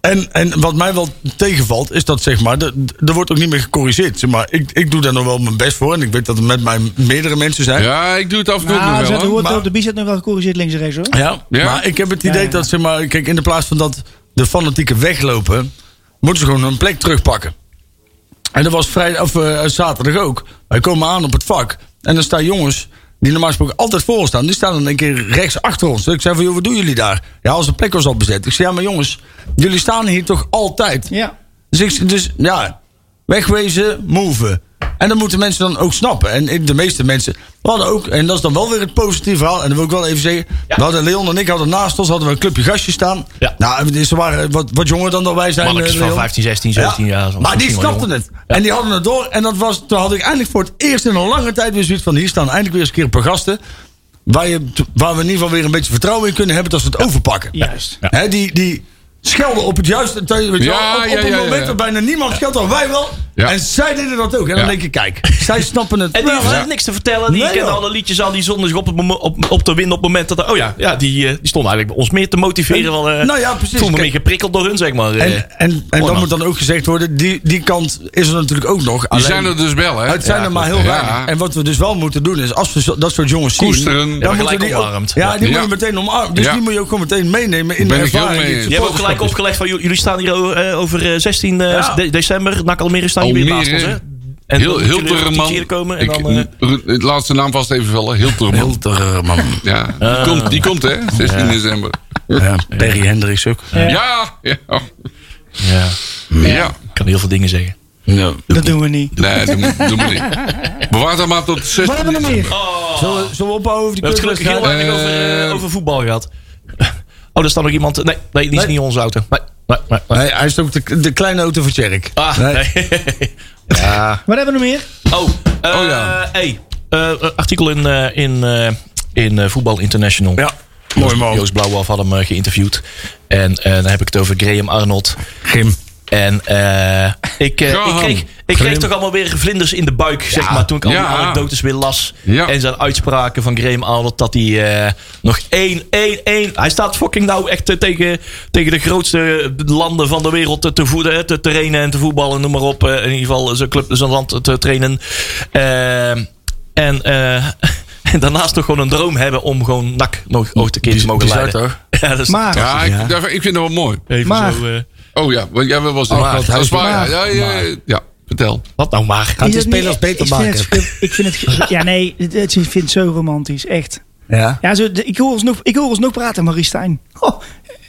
En, en wat mij wel tegenvalt, is dat zeg maar, er wordt ook niet meer gecorrigeerd. Zeg maar, ik, ik doe daar nog wel mijn best voor. En ik weet dat er met mij meerdere mensen zijn. Ja, ik doe het af en toe Nou, nog ze wel. hoor. wordt maar- de bicep nog wel gecorrigeerd links en rechts hoor. Ja, Ja? maar ik heb het idee Ja, ja. dat, zeg maar, kijk, in de plaats van dat de fanatieken weglopen, moeten ze gewoon hun plek terugpakken. En dat was vrijdag, of eh, zaterdag ook. Wij komen aan op het vak. En dan staan jongens die normaal gesproken altijd voor ons staan. Die staan dan een keer rechts achter ons. Dus ik zei van, joh, wat doen jullie daar? Ja, als de plek was al bezet. Ik zei, ja, maar jongens, jullie staan hier toch altijd? Ja. Dus, ik, dus ja, wegwezen, move. En dat moeten mensen dan ook snappen. En de meeste mensen we hadden ook, en dat is dan wel weer het positieve verhaal. En dat wil ik wel even zeggen. Ja. We hadden Leon en ik hadden naast ons hadden we een clubje gastjes staan. Ja. Nou, ze waren wat, wat jonger dan dat wij zijn. Mannetjes eh, van Leon. 15, 16, 17 jaar. Maar die snapten het. En die hadden het door. En dat was, toen had ik eindelijk voor het eerst in een lange tijd weer zoiets van... hier staan eindelijk weer eens een keer een paar gasten... Waar, je, waar we in ieder geval weer een beetje vertrouwen in kunnen hebben... dat ze het overpakken. Juist. Hè, die, die, schelden op het juiste tijd. Weet je Ja, wel? Op, ja, op een ja, ja, moment ja. dat bijna niemand scheldt, dan wij wel. Ja. En zij deden dat ook. En dan Ja. denk je, kijk, zij snappen het En die hè? niks te vertellen. Die Nee, kennen alle liedjes al. Die zonden zich op, het op, op te winnen op het moment dat... er- Oh ja, ja die, eh, die stonden eigenlijk ons meer te motiveren. Wel, eh, Nou ja, precies. Ik voel me Kijk, meer geprikkeld door hun, zeg maar. eh. En, en, en Mooi, dan moet dan ook gezegd worden, die, die kant is er natuurlijk ook nog. Die zijn er dus wel, hè? Het zijn Ja, er maar heel Ja. weinig. En wat we dus wel moeten doen is, als we zo- dat soort jongens zien... Koesteren. Ja, dan moeten die ook- omarmd. Ja, die moet je meteen omarmen. Dus die moet je ook gewoon meteen meenemen in de ervaring. Je hebt ook gelijk supporters- opgelegd van jullie staan hier eh, over eh, 16 eh, Ja. de- december. NAC Almere staan hier weer naast ons, hè? En Heel, dan heel moeten jullie man. hier komen en Ik, dan... eh, het laatste naam vast even vallen. Heel man. Heel ter, man. Ja, die, komt, die komt, hè? 16 december. Ja, Perry Hendricks ook. Ja, ja. Ja. ja, ja. ik kan heel veel dingen zeggen. Ja. Dat doen we niet. Nee, doe, doe maar niet. Bewaar dat maar tot Wat 16 hebben we nog meer? Zullen, we- zullen we ophouden over die We hebben het gelukkig heel weinig over, eh, Eh, over voetbal gehad. Oh, daar staat nog iemand... Nee, nee die is Nee. niet onze auto. Nee, nee, nee. nee. Nee, hij is ook de, de kleine auto van Tjerk. Ah, Nee. nee. ja. Wat hebben we nog meer? Oh, eh, Oh ja. Hey, eh, artikel in, eh, in, eh, in eh, Voetbal International. Ja, mooi man. Joost Blauwalf had hem geïnterviewd. En eh, dan heb ik het over Graham Arnold. Gim. En eh, ik, eh, ik kreeg, ik kreeg toch allemaal weer vlinders in de buik, zeg maar. Toen ik al die Ja. anekdotes weer las. Ja. En zijn uitspraken van Graham Arnold. Dat hij eh, nog één, één, één... Hij staat fucking nou echt tegen, tegen de grootste landen van de wereld te, te voeden. Te trainen en te voetballen, noem maar op. In ieder geval zijn club, zijn land te trainen. En... eh, en daarnaast toch gewoon een droom hebben om gewoon NAC nog ooit een keer te mogen bizar, leiden. toch? Ja, dat is Maar, Ja, ik, Ja. daar- ik vind dat wel mooi. even Maar- zo... eh, Oh ja, want jij was Oh, oh, dat, is is waar. Ja, ja, ja, ja, vertel. wat nou maar? Gaat de spelers beter ik vind maken? het- Ik vind het... Ja, nee, het- het- ik vind het zo romantisch. Echt. Ja. Ja, zo, ik, hoor ons nog, ik hoor ons nog praten, Marie Stijn. Oh,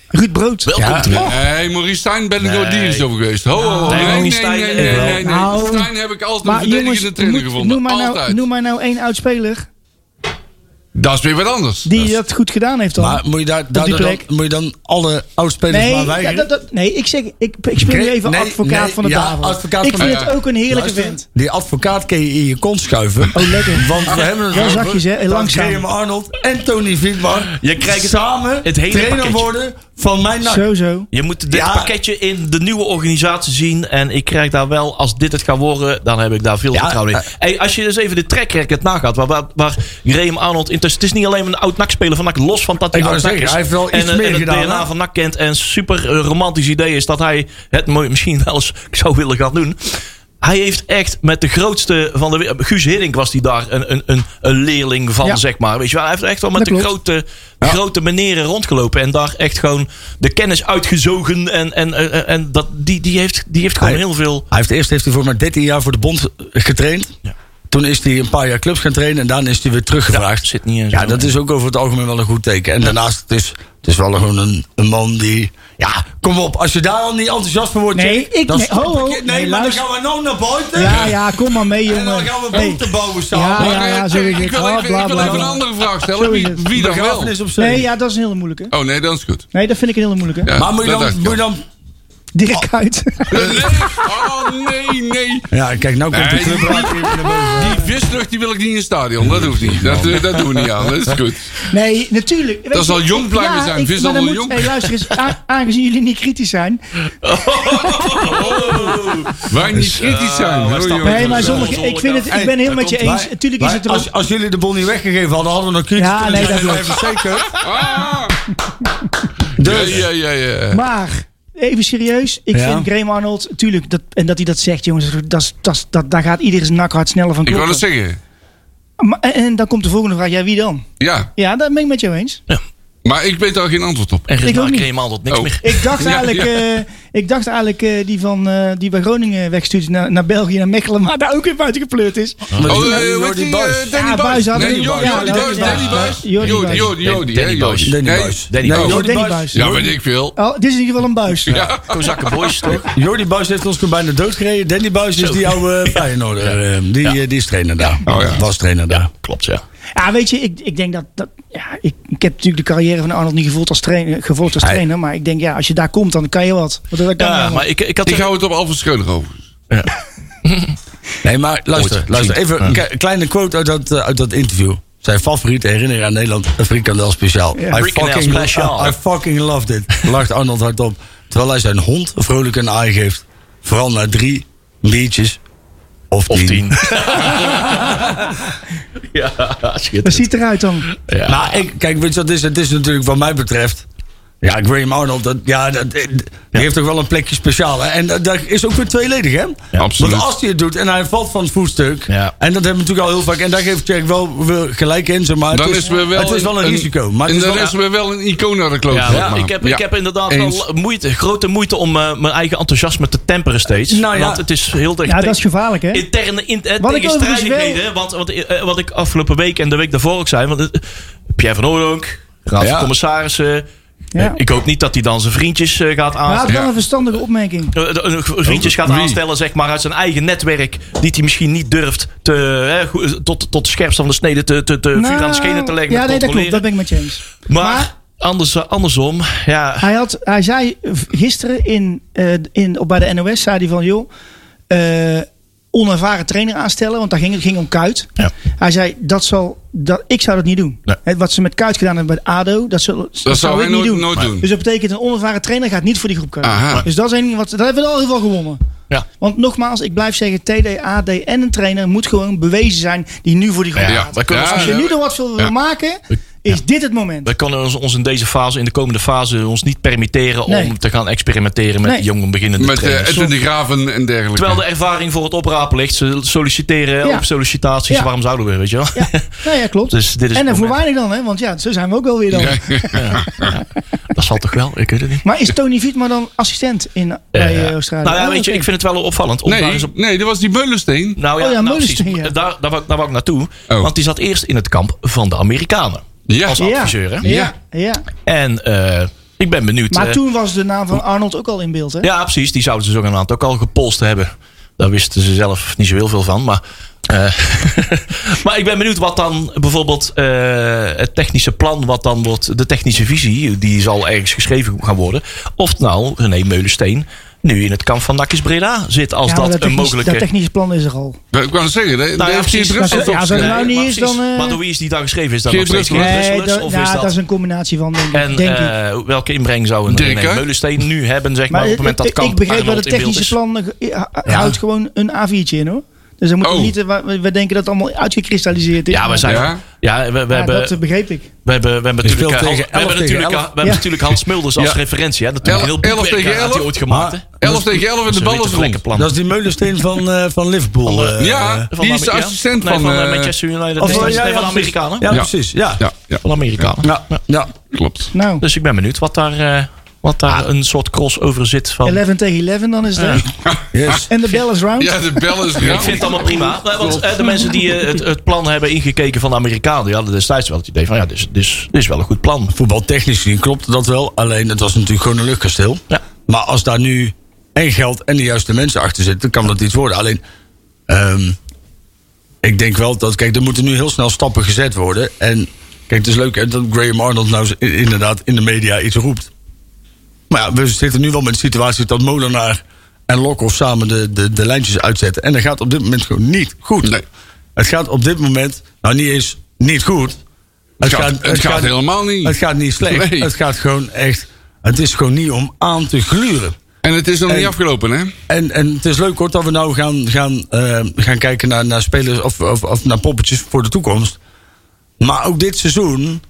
Ruud Brood. Welkom Ja. terug. Nee, Maurice Stijn ben ik Nee. door dienst over geweest. Ho, ho, ho. Nee, Nee, nee, nee, nee, nee, eh, nee, nee. nou, Stijn heb ik altijd een verdedigende trainer gevonden. noem, maar nou, Altijd. noem maar nou één oud-speler Dat is weer wat anders. die dat goed gedaan heeft dan. Maar moet je, daar, dan, plek. moet je dan alle oudspelers Nee, maar ja, weigeren? dat, dat- nee, ik zeg, ik, ik speel nu even nee, advocaat nee, van de ja, tafel. advocaat ik van vind het ook een heerlijke Luister, vent. Die advocaat kun je in je kont schuiven. Oh, lekker. Want we hebben over zachtjes, hè? Langzaam. Graham Arnold en Tony Vietmar Je krijgt samen het hele trainer pakketje. worden van mijn NAC. Zo, zo. Je moet dit Ja. pakketje in de nieuwe organisatie zien. En ik krijg daar wel, als dit het gaat worden, dan heb ik daar veel Ja, vertrouwen in. eh. Hey, als je dus even de track record nagaat, waar, waar, waar Graham Arnold... intussen- Het is niet alleen een oud NAC-speler van NAC, los van dat hij oud NAC is. hij heeft wel iets eh, meer en het gedaan, DNA hè? van NAC kent. En super eh, romantisch idee is dat hij het misschien wel eens zou willen gaan doen. Hij heeft echt met de grootste van de wereld... Guus Hiddink was die daar een, een, een, een leerling van, Ja. zeg maar. Weet je wel? Hij heeft echt wel met Dat de klopt. grote, grote meneren rondgelopen. En daar echt gewoon de kennis uitgezogen. En, en, en, en dat, die, die, heeft, die heeft gewoon Hij- heel veel... Hij heeft eerst heeft hij voor maar 13 jaar voor de bond getraind. Ja. Toen is hij een paar jaar clubs gaan trainen en daarna is hij weer teruggevraagd. zit niet in Ja, dat is ook over het algemeen wel een goed teken. En daarnaast, het is, het is wel gewoon een, een man die... Ja, kom op, als je daar al niet enthousiast van wordt... Nee, ik- dan nee, stop ho, ho. ik het. Nee, Nee, maar dan gaan we nou naar buiten. Ja, ja, kom maar mee, En dan jongen. gaan we Hey. boten bouwen samen. Ja, ja, ja, is ik wil Ah, even, bla, ik wil bla, even een andere vraag stellen. Wie, wie dan wel? Nee, ja, dat is een hele moeilijke. Oh nee, dat is goed. Nee, dat vind ik een hele moeilijke. Ja, Maar moet je dan... Moet je dan Dirk uit. Nee, oh nee, nee. ja, kijk, nou komt de Nee. clubraad even naar boven. Die vislucht die wil ik niet in het stadion. Dat hoeft niet. Dat, eh, dat doen we niet aan. Dat is goed. Nee, natuurlijk. Weet Dat zal jong blijven ja, zijn. Vis zal jong. hey, luister eens, aangezien jullie niet kritisch zijn. Wij niet kritisch zijn. wij hoor, stappen- jongens. Nee, maar sommige, ik, vind het, ik ben heel met je eens. Natuurlijk is het er als, als jullie de bol niet weggegeven hadden, hadden we nog kritisch Ja, nee, zijn. dat Even zeker. Ah. Dus, Ja, ja, ja, ja. Maar, even serieus. Ik Ja. vind Graham Arnold, tuurlijk, dat, en dat hij dat zegt, jongens, dat, is- dat, dat, daar gaat iedereen zijn nakhart sneller van Ik kloppen. dat zeggen. Maar, en, en dan komt de volgende vraag, ja, wie dan? Ja, Ja, dat ben ik met jou eens. maar ik weet daar geen antwoord op. En Ik ook niet. helemaal tot niks Oh. meer. Ik dacht Ja, eigenlijk, ja. eh, ik dacht eigenlijk eh, die, van, eh, die bij Groningen wegstuurt naar, naar België, naar Mechelen, maar daar ook weer buiten gepleurd is. Oh, Jordi die, Buijs. eh, Danny Ja. Buijs hadden Nee, Jordi ja, Jordi. Jordi Jordi. Jordi, Jordi, Danny Jordi. Buijs. Danny. Jordi. Buijs. Ja, weet ik veel. Oh, dit is in ieder geval een buis. Ja. Kozakken Boys, toch? Jordi Buijs heeft ons toen bijna doodgereden. Danny Buijs is die oude Feyenoorder. Die, die is trainer daar. Oh. Was trainer daar. Klopt, ja. Ja, weet je, ik, ik denk dat. dat ja, ik, ik heb natuurlijk de carrière van Arnold niet gevolgd als trainer, gevolgd als Hij- trainer. Maar ik denk, ja, als je daar komt, dan kan je wat. dat kan Ja, je maar ik, ik had... Ik hou het op Alfred Schreuder over. Nee, maar luister, Ooit, luister even een kleine quote uit dat, eh, uit dat interview. Zijn favoriete herinnering aan Nederland, een frikandel speciaal. Ja. I, Frikandel fucking, speciaal. I, I fucking loved it. Lacht Arnold hardop. terwijl hij zijn hond vrolijk een aai geeft. Vooral na drie biertjes of tien. Of tien. ja, Dat schitterend. ziet eruit dan. Ja. Nou, ik, kijk, weet je wat het is? Het is natuurlijk wat mij betreft... Ja, Graham Arnold, dat, ja, dat, die heeft toch wel een plekje speciaal. Hè? En dat, dat is ook weer tweeledig, hè? absoluut. Want als hij het doet en hij valt van het voetstuk... Ja. en dat hebben we natuurlijk al heel vaak... en daar geeft Jack wel, gelijk in, zeg maar. Dan het is we wel het is wel een, risico. Maar en het is dan wel, is we wel een icoon naar de kloot. Ja, ik, heb, Ja. ik heb inderdaad Eens. wel moeite, grote moeite om eh, mijn eigen enthousiasme te temperen steeds. Nou ja. Want het is heel dicht. Ja, dat is gevaarlijk, hè? Interne in, eh, Wat tegenstrijdigheden. Want, want, eh, wat ik afgelopen week en de week daarvoor ook zei. Want, eh, Pierre van Oordonk, Raad Ja. van Commissarissen. Ja. Eh, Ik hoop niet dat hij dan zijn vriendjes eh, gaat aanstellen. wel een verstandige opmerking. Eh, eh, eh, vriendjes gaat aanstellen, zeg maar, uit zijn eigen netwerk. Die hij misschien niet durft te, eh, goed, tot, tot de scherpste van de snede te, te, te vuur aan de schenen te leggen. Nou, ja, nee, dat klopt. Dat ben ik met je eens. Maar, Maar- anders, eh, andersom, ja. Hij, had, hij zei gisteren in, eh, in, op bij de NOS, zei hij van joh, eh, onervaren trainer aanstellen, want daar ging het ging om Kuit. Ja. Hij zei, dat zal, dat, ik zou dat niet doen. Nee. Hè, wat ze met Kuit gedaan hebben bij ADO, dat, zal, dat, Dat zou ik hij niet nooit doen. nooit doen. Dus dat betekent, een onervaren trainer gaat niet voor die groep komen. Aha. Dus dat is wat, dat hebben we al heel veel gewonnen. Ja. Want nogmaals, ik blijf zeggen, TD, AD en een trainer moet gewoon bewezen zijn die nu voor die groep Ja, gaat. kunnen Ja, Als je ja. nu er wat wil Ja. maken, is dit het moment. We kunnen ons, ons in deze fase, in de komende fase, ons niet permitteren Nee. om te gaan experimenteren met Nee. jonge beginnende Met eh, trainers. Edwin de Graven en dergelijke. Terwijl de ervaring voor het oprapen ligt. Ze solliciteren Ja. op sollicitaties. Ja. Waarom zouden we, weet je wel? Ja, nou ja, klopt. Dus dit is en voor weinig dan, hè? Want ja, zo zijn we ook wel weer dan. Ja. Dat zal toch wel? Ik weet het niet. Maar is Tony Vietma dan assistent in, bij Australië? Nou ja, Oh, weet je, ik vind het wel opvallend. Nee, op, nee, dat was die Meulensteen. nou ja, Oh ja, nou, Meulensteen. Daar, daar, wou- daar wou ik naartoe. Oh. Want die zat eerst in het kamp van de Amerikanen. Ja. Als ja, adviseur, hè? Ja, ja. En eh, ik ben benieuwd. Maar eh, toen was de naam van Arnold ook al in beeld, hè? Ja, precies. Die zouden ze zogenaamd ook al gepolst hebben. Daar wisten ze zelf niet zo heel veel van. Maar, eh, maar ik ben benieuwd wat dan bijvoorbeeld eh, het technische plan, wat dan wordt, de technische visie, die zal ergens geschreven gaan worden. Of nou René Meulensteen nu in het kamp van Nakis Breda zit als Ja, maar dat, een mogelijke... dat technische plan is er al. Ik wou het zeggen, daar Nou ja, precies. Ja, toch ja, geschreven? nou niet maar is, dan, eh, Maar door wie is die daar geschreven? Is dat nog steeds Nee, dat, of ja, is dat... dat... is een combinatie van, denk ik. En denk ik. eh, welke inbreng zou een Dirk? Meulensteen nu hebben, zeg maar, Maar op het moment dat kamp ik begreep dat het technische is? plan houdt gewoon een A4'tje in, hoor. Dus dan moeten we Oh. niet, eh, we, we denken dat het allemaal uitgekristalliseerd is. Ja, we zijn... Ja? Ja, we, we Ja, hebben... dat eh, begreep ik. We hebben, we hebben natuurlijk, tegen Hans- we hebben 11 tegen natuurlijk, 11. we hebben Ja. natuurlijk Hans Smulders als Ja. referentie. Hè? Natuurlijk een heel 11 boekwerk tegen had hij 11. ooit gemaakt. hè? Maar- 11 tegen 11 en de bal is rond. plan. Dat is die meulensteen van, eh, van Liverpool. Eh, Ja, Van die is de assistent nee, van... van eh, Manchester United. of- van de precies. Amerikanen. Ja, precies. Ja. Ja, ja, Van de Amerikanen. Ja. ja. klopt. Nou, Dus ik ben benieuwd wat daar, eh, wat daar een soort crossover zit van... 11 tegen 11 dan is hè? Yes. En de bell is round. Ja, de bel is Ik vind het allemaal prima. Want eh, de mensen die eh, het, het plan hebben ingekeken van de Amerikanen... die hadden destijds wel het idee van... ja, dit is, dit is, dit is wel een goed plan. Voetbaltechnisch gezien klopt dat wel. Alleen het was natuurlijk gewoon een luchtkasteel. Ja. Maar als daar nu en geld en de juiste mensen achter zitten, dan kan dat iets worden. Alleen, ehm, ik denk wel dat, kijk, er moeten nu heel snel stappen gezet worden. En kijk, het is leuk hè, dat Graham Arnold nou inderdaad in de media iets roept. Maar ja, we zitten nu wel met de situatie dat Molenaar en Lokhoff samen de, de, de lijntjes uitzetten. En dat gaat op dit moment gewoon niet goed. Nee. Het gaat op dit moment, nou niet eens niet goed. Het gaat, het gaat helemaal niet. Het gaat niet slecht. Nee. Het gaat gewoon echt. Het is gewoon niet om aan te gluren. En het is nog En- niet afgelopen, hè? En, en het is leuk hoor dat we nou gaan, gaan, eh, gaan kijken naar, naar spelers of, of, of naar poppetjes voor de toekomst. Maar ook dit seizoen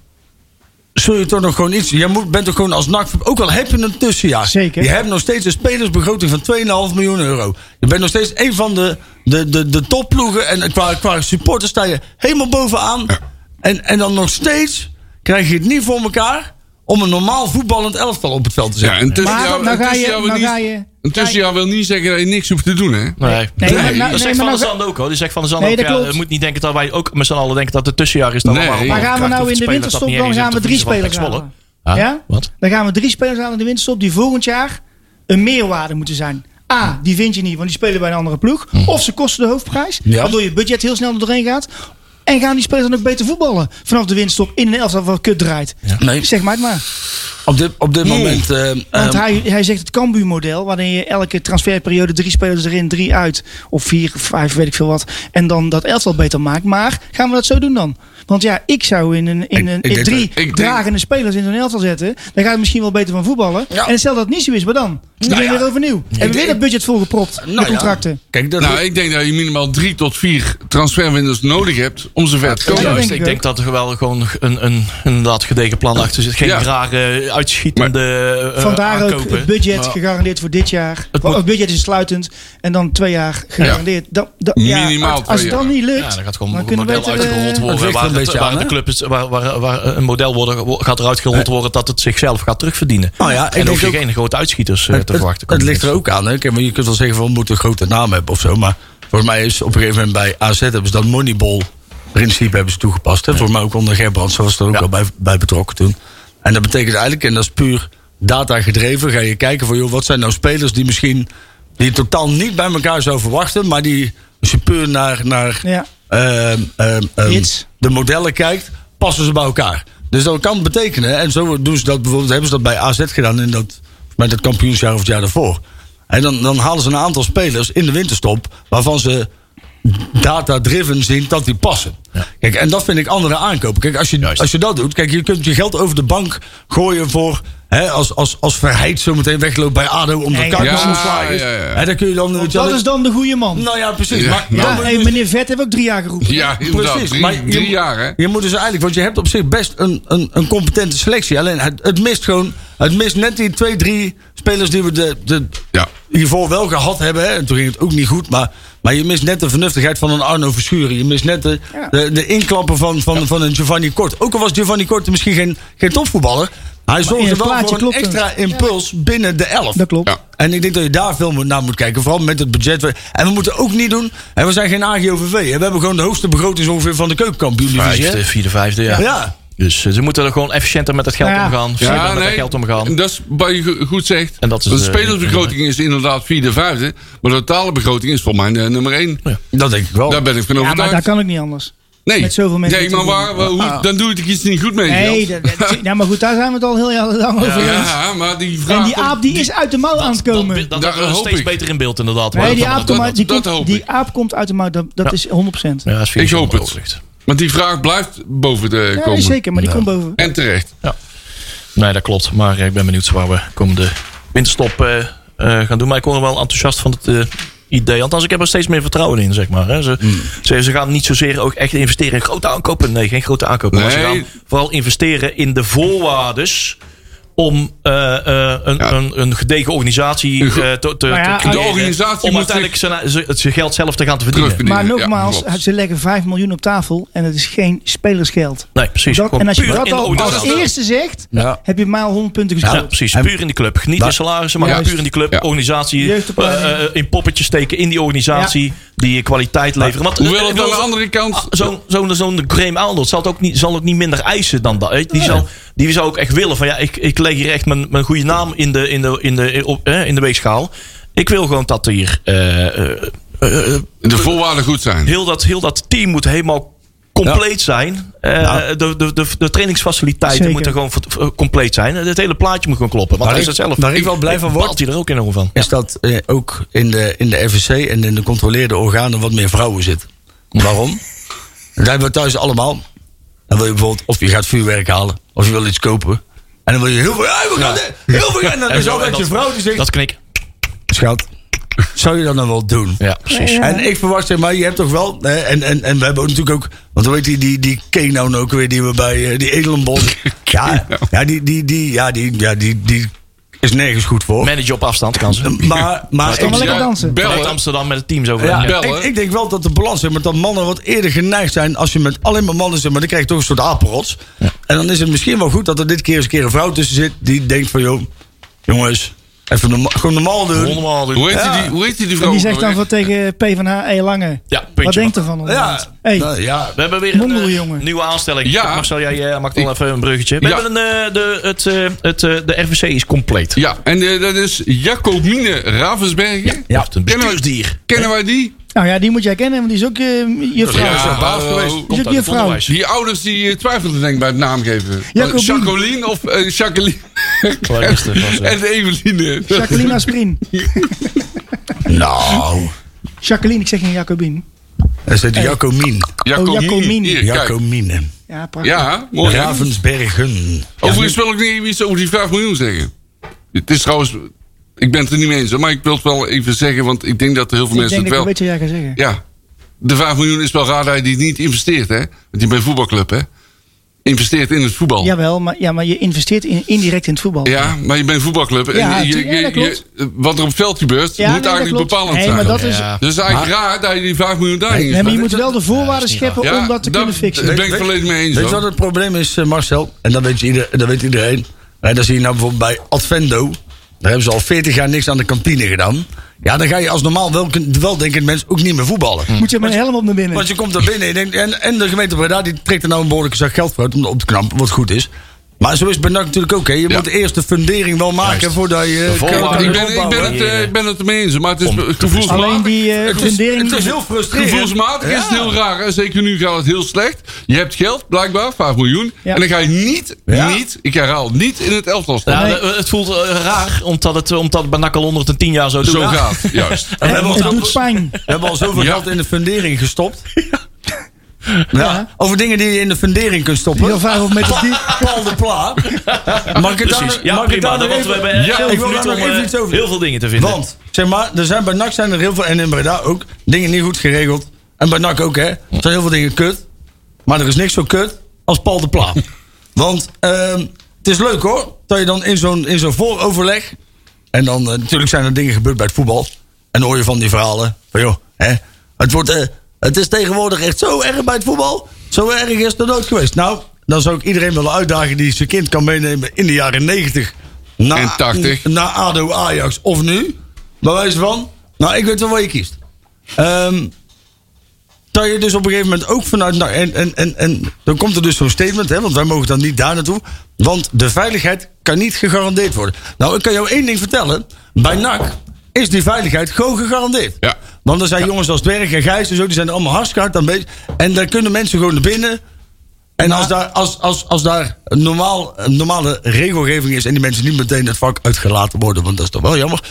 zul je toch nog gewoon iets. Je moet, bent toch gewoon als NAC, ook al heb je een tussenjaar. Zeker. Je hebt nog steeds een spelersbegroting van 2,5 miljoen euro. Je bent nog steeds een van de, de, de, de topploegen. En qua, qua supporters sta je helemaal bovenaan. En, en dan nog steeds krijg je het niet voor elkaar om een normaal voetballend elftal op het veld te Ja, zetten. een tussenjaar, Maar nou een ga je- tussenjaar wil nou niet- ga je- wil niet zeggen dat je niks hoeft te doen, hè? Nee, Nee, maar- Nee. nou- dat zegt maar Van der ga- Zand ook hoor. Die zegt Van der Zand Nee, ook. dat Ja, je moet niet denken dat wij ook met z'n allen denken dat het tussenjaar is. Dan Nee. allemaal Maar Maar gaan we nou in de winterstop, dan gaan we de drie spelers halen. Zwolle. Ja? Wat? Dan gaan we drie spelers halen in de winterstop die volgend jaar een meerwaarde moeten zijn. A, die vind je niet, want die spelen bij een andere ploeg. Of ze kosten de hoofdprijs, Ja. waardoor je budget heel snel er doorheen gaat. En gaan die spelers dan ook beter voetballen? Vanaf de winststop in een elftal wat kut draait. Nee, Zeg maar het maar. op dit, op dit moment... eh, Want ehm, hij, hij zegt het Cambuur-model, waarin je elke transferperiode drie spelers erin, drie uit. Of vier, of vijf, weet ik veel wat. En dan dat elftal beter maakt. Maar gaan we dat zo doen dan? Want ja, ik zou in, een, in, Ik- een, ik in denk drie dat- ik denk- dragende spelers in zo'n elftal zetten. Dan gaat het misschien wel beter van voetballen. Ja. En stel dat het niet zo is, maar dan? Dan Nou ben je ja. weer overnieuw. Hebben we weer dat budget volgepropt nou met contracten. Kijk, dat, Nou, ik denk dat je minimaal drie tot vier transferwindows nodig hebt om zover te komen. Juist, ik ik denk dat er wel gewoon een, een inderdaad gedegen plan achter zit. Geen Ja. rare uitschietende uh, Vandaar ook aankopen. het budget Maar- gegarandeerd voor dit jaar. Het Het, budget is sluitend. En dan twee jaar gegarandeerd. Dan, dan, ja, Minimaal als- als het dan niet lukt, Ja, dan gaat gewoon dan een kunnen we beter... uitgerold eh, worden. Een beetje waar aan, de club het, waar, waar, waar een model worden, gaat eruit gerold worden dat het zichzelf gaat terugverdienen. Nou ja, ik en hoef je denk ook- geen grote uitschieters eh, het, te verwachten. het ligt er ook aan. Hè. Kijk, maar je kunt wel zeggen van we moeten een grote naam hebben of zo. Maar volgens mij is op een gegeven moment bij AZ hebben ze dat Moneyball principe hebben ze toegepast. Hè. Volgens mij ook onder Gerbrands, zo was er ook Ja. al bij, bij betrokken toen. En dat betekent eigenlijk, en dat is puur data gedreven, ga je kijken van joh, wat zijn nou spelers die misschien die je totaal niet bij elkaar zou verwachten, maar die als je puur naar, naar Ja. Ehm, ehm, ehm, de modellen kijkt, passen ze bij elkaar. Dus dat kan betekenen, en zo doen ze dat bijvoorbeeld, hebben ze dat bij AZ gedaan in dat, met het kampioensjaar of het jaar daarvoor. En dan, dan halen ze een aantal spelers in de winterstop waarvan ze data-driven zien dat die passen. Kijk, en dat vind ik andere aankopen. Kijk, als je, Juist. als je dat doet, kijk, je kunt je geld over de bank gooien voor. Hè, als, als, als Verheid zo meteen wegloopt bij ADO Nee, Kuipers ja, ontslagen is. ja, ja. Hè, dan kun je dan. je wel, Dat is dan de goede man. Nou ja, precies. Ja, maar, nou, Ja, dan- hey, meneer Vet heeft ook drie jaar geroepen. Ja. Precies, Drie, maar je drie jaar, hè? Je moet dus eigenlijk, want je hebt op zich best een, een, een competente selectie. Alleen het, het mist gewoon, het mist net die twee, drie spelers die we de, de, Ja. hiervoor wel gehad hebben. Hè. En toen ging het ook niet goed, maar, maar je mist net de vernuftigheid van een Arno Verschuren. Je mist net de, Ja. de, de inklappen van, van, van een Giovanni Kort. Ook al was Giovanni Kort misschien geen, geen topvoetballer. Hij zorgde wel voor een extra impuls binnen de elf. Dat klopt. Ja. En ik denk dat je daar veel moet- naar moet kijken. Vooral met het budget. En we moeten ook niet doen. En we zijn geen AGOVV. hè. We hebben gewoon de hoogste begroting ongeveer van de keukenkampioen-divisie. hè. Vijfde, vierde, vijfde, ja. Ja. Dus eh, ze moeten er gewoon efficiënter met het geld ja. omgaan. Ja, met het geld omgaan. Dat is wat je go- goed zegt. En dat is de de- spelersbegroting is inderdaad vierde, vijfde. Maar de totale begroting is voor mij eh, nummer één. Dat denk ik wel. Daar ben ik van Ja, maar overtuigd. dat kan ook niet anders. nee, met zoveel mensen nee, maar waar, waar- hoe, dan doe ik er iets niet goed mee. Nee, dat, dat- ja, maar goed, daar zijn we het al heel jaar lang over eens. ja, maar die vraag... En die aap die is uit de mouw aan het komen. Dat, dat, Daar hebben we hoop steeds ik. beter in beeld inderdaad. Nee, Maar die dat- aap, komt dat- uit- die, dat komt, hoop die ik. aap komt uit de mouw. Dat, dat is 100%. Ja, dat is Ik hoop het. Want die vraag blijft boven te Ja, komen. zeker, maar die komt boven. En terecht. Nee, dat klopt. Maar ik ben benieuwd waar we komende winterstop eh, eh, gaan doen. Maar ik word er wel enthousiast van het eh, idee. Althans, ik heb er steeds meer vertrouwen in, zeg maar. Hè. Ze, ze, ze gaan niet zozeer ook echt investeren in grote aankopen. Nee, geen grote aankopen. Maar ze Nee. gaan vooral investeren in de voorwaardes om eh, eh, een, Ja. een, een gedegen organisatie eh, te, te, Nou ja, te creëren. de organisatie om moet uiteindelijk zijn, geld zelf te gaan te verdienen. Maar nogmaals, ze leggen 5 miljoen op tafel en het is geen spelersgeld. Nee, precies. Dat, en als je dat de al als eerste zegt, Ja. heb je maar 100 punten Ja, gescoord. precies. En- puur in die club. Niet Daar- in salarissen, maar Juist. puur in die club. Ja. Organisatie. In poppetjes steken in die organisatie. Die kwaliteit leveren. Want, Hoewel het aan de andere kant... Ah, Zo'n zo'n zo'n Graham Arnold zal het ook niet, zal ook niet minder eisen dan dat. Die, zal, die zou ook echt willen van ja, ik, ik leg hier echt mijn, mijn goede naam in de, in de, in de, op, eh, in de weegschaal. Ik wil gewoon dat hier eh, eh, eh, de voorwaarden goed zijn. heel, dat, heel dat team moet helemaal compleet zijn. Eh, Ja. de, de, de, de trainingsfaciliteiten Zeker. moeten gewoon v- v- compleet zijn. Het hele plaatje moet gewoon kloppen. Want hij is het zelf. waar ik wel blij van word- hij er ook enorm van. Is dat ook in de, in de FVC en in de controleerde organen wat meer vrouwen zitten. Waarom? Dat hebben we thuis allemaal. Dan wil je bijvoorbeeld, of je gaat vuurwerk halen, of je wil iets kopen. En dan wil je heel veel, ja, we gaan heel veel. En dan is altijd je vrouw die zegt, Dat knik. schat, zou je dat nou wel doen? Ja, precies. En ik verwacht, zeg maar, je hebt toch wel. Hè, en, en, en we hebben ook natuurlijk ook. Want hoe heet die, die, die Kane nou ook weer, die we bij eh, die Edelenbos. ja, ja, die, die, die, ja, die, ja, die, die is nergens goed voor. Manager op afstand kan ze. Maar, maar kan wel lekker dansen. Bellen. Amsterdam met het team zo. ja, ik, ik denk wel dat de balans is, maar dat mannen wat eerder geneigd zijn. Als je met alleen maar mannen zit, maar dan krijg je toch een soort apenrots. En dan is het misschien wel goed dat er dit keer eens een keer een vrouw tussen zit. die denkt van, joh, jongens, even norma- gewoon normaal doen. Doen. Hoe heet, Ja. die, hoe heet die, die vrouw? En die zegt dan van tegen PvdA, hey Lange, Ja, wat puntje denkt wat. er van ons? Ja, Hey, nou, ja. We hebben weer een Mondel, eh, jongen. nieuwe aanstelling. Ja. Marcel, jij eh, maakt al even een bruggetje. We Ja. hebben een, eh, de, het, eh, het, eh, de RVC is compleet. Ja, en dat is Jacobine Ravensbergen. Ja, een Kennen wij- bestuursdier. Kennen wij die? Nou ja, die moet jij kennen, want die is ook eh, je vrouw. Ja, baas geweest. Komt uit uit je vrouw. onderwijs. Die ouders die eh, twijfelden denk ik bij het naamgeven. Jacobine. Jacqueline of eh, Jacqueline. Is het? Was, eh, en Eveline. Jacqueline Asprin. Nou, Jacqueline, ik zeg geen Jacobine. dat is het Jacomien. Jacobine. Oh. Hier. Jacomine. Ja, prachtig. Ja, mooi. Ravensbergen. Overigens wil ik niet iets over die 5 miljoen zeggen. Het is trouwens... Ik ben het er niet mee eens, maar ik wil het wel even zeggen, want ik denk dat er heel veel ik mensen denk het dat ik wel... weet wat jij gaat zeggen. Ja, de 5 miljoen is wel raar dat je die niet investeert, hè? Want je bent een voetbalclub, hè? Investeert in het voetbal. Jawel, maar, ja, maar je investeert in, indirect in het voetbal. Ja, maar je bent een voetbalclub. En Ja, je, je- dat wat er op het veld gebeurt, Ja, moet nee, eigenlijk dat bepalend Nee, zijn. maar dat is, Ja. Dus het is eigenlijk raar dat je die 5 miljoen daarin nee, maar je moet wel de voorwaarden scheppen Ja, om dat te kunnen fixen. Daar ben ik volledig mee eens. Weet je hoor. wat het probleem is, eh, Marcel? En dat weet, je ieder, dat weet iedereen. En dan zie je nou bijvoorbeeld bij Advendo. Daar hebben ze al 40 jaar niks aan de kantine gedaan. Ja, dan ga je als normaal wel, wel denkend mens ook niet meer voetballen. Moet je met een helm op naar binnen. Want je komt er binnen en, je denkt, en, en de gemeente Breda die trekt er nou een behoorlijke zak geld voor uit om op te knappen, wat goed is. Maar zo is het NAC natuurlijk ook. Hè. Je Ja. moet eerst de fundering wel maken Juist. voordat je... Kan- kan ik, ben, ik, ben het, eh, ik ben het ermee eens, maar het is Om te Alleen gevoelsmatig. die eh Het is, fundering... het is heel frustrerend. Gevoelsmatig is het heel raar. Hè? Zeker nu gaat het heel slecht. Je hebt geld, blijkbaar, 5 miljoen. Ja. En dan ga je niet, Ja. niet, ik herhaal, niet in het elftal staan. Het voelt eh, raar, omdat het, omdat bij NAC al 110 jaar zo doet. Zo gaat, juist. En we hebben het al- doet pijn. We hebben al zoveel Ja. geld in de fundering gestopt. Ja. Over dingen die je in de fundering kunt stoppen. Heel vaak op met de die. Paul de Pla. Mag ik het Precies. daar, Ja, mag prima. Want we hebben Ja, heel ik veel wil daar nog even eh, iets over. heel veel dingen te vinden. Want, zeg maar, er zijn bij NAC zijn er heel veel, en in Breda ook, dingen niet goed geregeld. En bij NAC ook, hè. Er zijn heel veel dingen kut. Maar er is niks zo kut als Paul de Pla. Want ehm, het is leuk hoor, dat je dan in zo'n in zo'n vooroverleg... En dan, eh, natuurlijk zijn er dingen gebeurd bij het voetbal. En dan hoor je van die verhalen. Van joh, hè, het, wordt, eh, het is tegenwoordig echt zo erg bij het voetbal. Zo erg is het nooit geweest. Nou, dan zou ik iedereen willen uitdagen die zijn kind kan meenemen in de jaren 90. Na, En 80. Naar ADO Ajax of nu. Bij wijze van, nou ik weet wel wat je kiest. Dat je dus op een gegeven moment ook vanuit. Nou, en, en, en, en dan komt er dus zo'n statement, hè, want wij mogen dan niet daar naartoe. Want de veiligheid kan niet gegarandeerd worden. Nou, ik kan jou één ding vertellen. Bij NAC is die veiligheid gewoon gegarandeerd. Ja. Want er zijn jongens als Dwerg en Gijs en zo, die zijn allemaal hartstikke hard aan bezig. En daar kunnen mensen gewoon naar binnen. En als daar, als, als, als daar een, normaal, een normale regelgeving is en die mensen niet meteen het vak uitgelaten worden, want dat is toch wel jammer,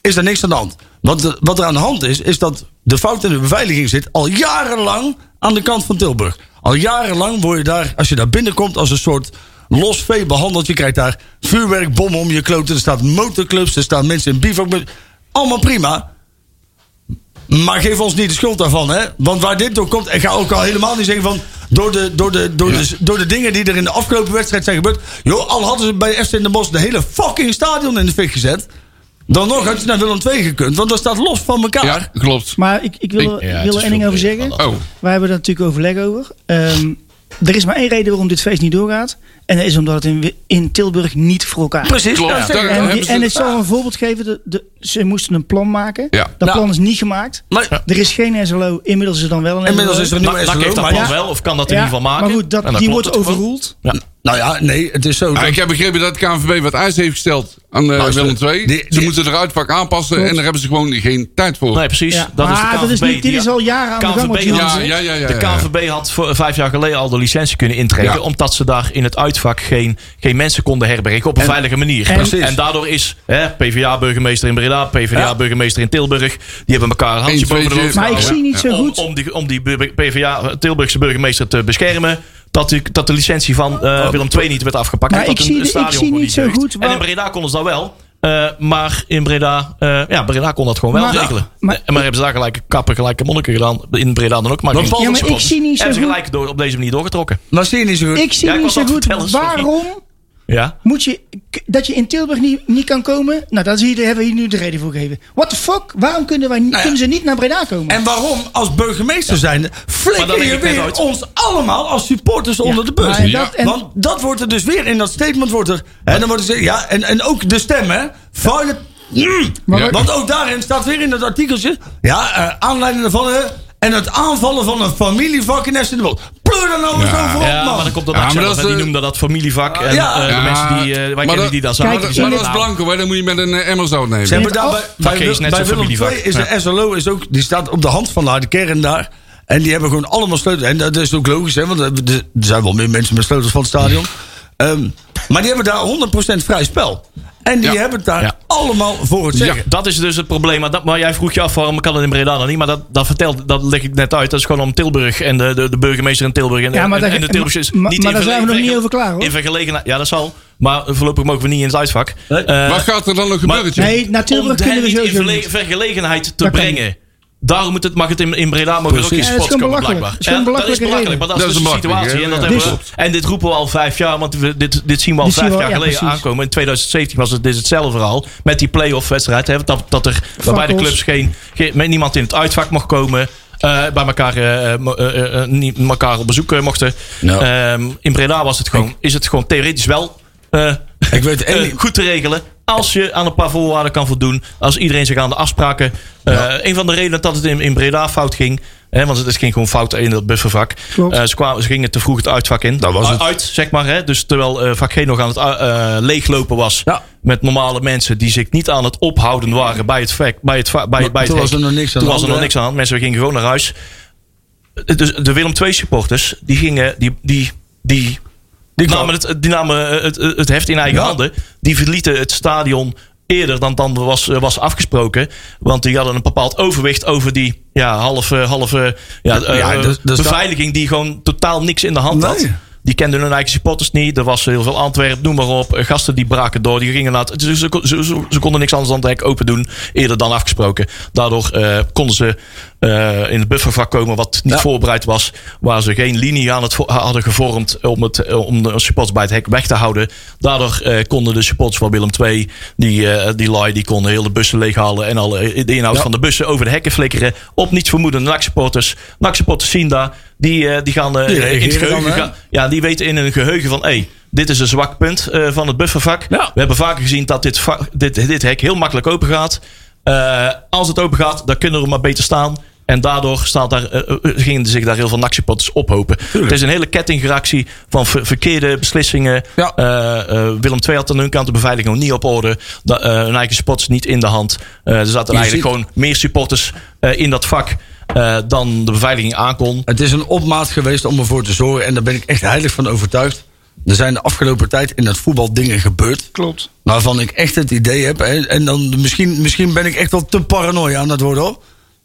is er niks aan de hand. Wat, wat er aan de hand is, is dat de fout in de beveiliging zit al jarenlang aan de kant van Tilburg. Al jarenlang word je daar, als je daar binnenkomt, als een soort los vee behandeld. Je krijgt daar vuurwerkbommen om je kloten. Er staan motorclubs, er staan mensen in bivak. Allemaal prima. Maar geef ons niet de schuld daarvan, hè? Want waar dit door komt, en ga ook al helemaal niet zeggen van. Door de, door, de, door, de, door de dingen die er in de afgelopen wedstrijd zijn gebeurd. Joh, al hadden ze bij FC Den Bosch de hele fucking stadion in de fik gezet. Dan nog had je naar Willem II gekund, want dat staat los van elkaar. Ja, klopt. Maar ik, ik wil, Ik- ja, ik wil er één ding over zeggen. Oh, Wij hebben er natuurlijk overleg over. Ehm, er is maar één reden waarom dit feest niet doorgaat. En dat is omdat het in, in Tilburg niet voor elkaar is. Precies. Klopt, ja, En, die- en ik zal een voorbeeld geven. De, de, ze moesten een plan maken. Ja. Dat Ja. plan is niet gemaakt. Maar, Er is geen SLO. Inmiddels is er dan wel een inmiddels SLO. is er een NAC heeft SLO. dat plan ja, wel, of kan dat in Ja, ieder geval maken. Maar goed, dat, die wordt overroeld. Nou ja, nee, het is zo. Ah, ik heb begrepen dat de KNVB wat eis heeft gesteld aan eh, Nou, Willem II. die- Ze die- moeten de uitvak aanpassen Klopt. en daar hebben ze gewoon geen tijd voor. Nee, precies. Ja. Dat is de maar KNVB. dat is niet, dit die- is al jaren aan de gang. KNVB ja, ja, ja, ja, De ja. KNVB had voor vijf jaar geleden al de licentie kunnen intrekken. Ja. Omdat ze daar in het uitvak geen, geen mensen konden herbergen op een veilige manier. en- daardoor is hè, PvdA-burgemeester in Breda, PvdA-burgemeester in Tilburg. Die hebben elkaar een handje boven de hoofd Maar ik zie niet zo goed. om die, om Tilburgse burgemeester te beschermen. Dat, die, dat de licentie van eh, Willem II niet werd afgepakt. Maar dat ik zie- ik zie niet zo goed En in Breda konden ze dat wel. Eh, maar in Breda, eh, ja, Breda kon dat gewoon wel Maar- regelen. maar- en maar hebben ze daar gelijke kappen, gelijke monniken gedaan. In Breda dan ook. Maar Ja, maar ik zie niet zo Hebben ze goed. gelijk door, op deze manier doorgetrokken. maar zie je niet zo goed. Ik zie Ja, ik niet zo goed vertellen, sorry. waarom Ja. moet je, dat je in Tilburg niet, niet kan komen. Nou, daar hebben we hier nu de reden voor gegeven. What the fuck? Waarom kunnen, wij, niet- ja. kunnen ze niet naar Breda komen? En waarom, als burgemeester zijnde, Maar flikker je weer uit. ons allemaal als supporters onder de bus? en Ja. dat, en, Want dat wordt er dus weer in dat statement wordt er. Hè, dan wordt er ja, en, en ook de stem, hè? Vuile. Ja. Want ook daarin staat weer in het artikeltje. Ja, eh, aanleiding ervan. En het aanvallen van een familievak in Essen de Bosch. Plus lul dan nou eens Ja. over op, Ja, man? maar dan komt dat Ja, zelf. dat. Die de- noemden dat familievak. En Ja. eh, de Ja, mensen die, eh, wij maar kennen dat- die dat Kijk, in zeiden, Maar dat is blanco, hè? dan moet je met een eh, emmer zout nemen. Ze hebben daar bij, Vak bij, is net bij zo'n Willem familievak. II is de SLO is ook, die staat op de hand van de harde kern daar. En die hebben gewoon allemaal sleutels. En dat is ook logisch, hè, want er er zijn wel meer mensen met sleutels van het stadion. Ehm, maar die hebben daar 100% vrij spel. En die Ja. hebben het daar Ja. allemaal voor het zeggen. Dat is dus het probleem. Maar, dat, maar jij vroeg je af waarom kan het in Breda dan niet. Maar dat, dat vertelt, dat leg ik net uit. Dat is gewoon om Tilburg en de, de, de burgemeester in Tilburg. En, Ja, maar en, daar- en de Tilburgers maar- niet maar daar zijn we nog niet over klaar, hoor. In vergelegenheid, ja dat zal. Maar voorlopig mogen we niet in het uitvak. Nee. Eh, Wat gaat er dan nog gebeuren? Tje? Nee, Tilburg om kunnen we niet in sowieso verle- niet. vergelegenheid te Dat kan brengen. Daarom moet het, mag het in, in Breda er ook geen spots komen blijkbaar. Dat is dat belachelijk, maar dat, dus de situatie. En, dat ja. hebben we, en dit roepen we al vijf jaar, want we, dit, dit zien we al Dit vijf we- jaar ja, geleden precies. aankomen. In 2017 was het dit hetzelfde verhaal. Met die play-off wedstrijd. Hè, dat, dat er waarbij de clubs geen, geen, met niemand in het uitvak mocht komen. eh, bij elkaar, eh, eh, eh, niet elkaar op bezoek mochten. Ehm, in Breda was het gewoon, is het gewoon theoretisch wel eh, Ik weet één eh, goed te regelen. Als je aan een paar voorwaarden kan voldoen. Als iedereen zich aan de afspraken. eh, een van de redenen dat het in, in Breda fout ging. Hè, want het ging gewoon fout in dat buffervak. Ze, kwamen, ze gingen te vroeg het uitvak in. Dat was het. Uit, zeg maar. Hè, dus terwijl vak G nog aan het leeglopen was. Ja. Met normale mensen die zich niet aan het ophouden waren bij het vak. Bij het, bij, Maar bij het toen was hek. er nog niks aan Toen was er nog niks aan de hand. Mensen gingen gewoon naar huis. Dus de Willem II supporters. Die gingen. Die, die, die Die namen, het, die namen het, het, het heft in eigen Ja. handen. Die verlieten het stadion eerder dan dan was, was afgesproken. Want die hadden een bepaald overwicht over die ja, halve, halve ja, Ja, eh, dus- dus beveiliging die gewoon totaal niks in de hand had. Die kenden hun eigen supporters niet. Er was heel veel Antwerpen, noem maar op. Gasten die braken door. Die gingen naar het, ze, ze, ze, ze konden niks anders dan het hek open doen. Eerder dan afgesproken. Daardoor eh, konden ze eh, in het buffervak komen wat niet Ja. voorbereid was. Waar ze geen linie aan het hadden gevormd om, het, eh, om de supporters bij het hek weg te houden. Daardoor konden de supporters van Willem II, die, eh die lui, die konden heel de bussen leeghalen. En alle de inhoud Ja. van de bussen over de hekken flikkeren. Op niets vermoedende NAC-supporters. NAC-supporters zien dat. Die, eh, die gaan eh, Die in het geheugen dan, gaan- ja, die weten in hun geheugen van... Hey, dit is een zwak punt eh, van het buffervak. Ja. We hebben vaker gezien dat dit, dit, dit hek heel makkelijk open gaat. Eh, als het open gaat, dan kunnen we maar beter staan. En daardoor staat daar, eh, eh, gingen zich daar heel veel nachtsupporters ophopen. Het is een hele kettingreactie van ver- verkeerde beslissingen. Ja. Eh, eh, Willem II had aan hun kant de beveiliging nog niet op orde. Eh, hun eigen supporters niet in de hand. Eh, er zaten eigenlijk ziet- gewoon meer supporters eh, in dat vak... eh, dan de beveiliging aankon. Het is een opmaat geweest om ervoor te zorgen. En daar ben ik echt heilig van overtuigd. Er zijn de afgelopen tijd in het voetbal dingen gebeurd. Klopt. Waarvan ik echt het idee heb. En, en dan misschien, misschien ben ik echt wel te paranoia aan het worden hoor.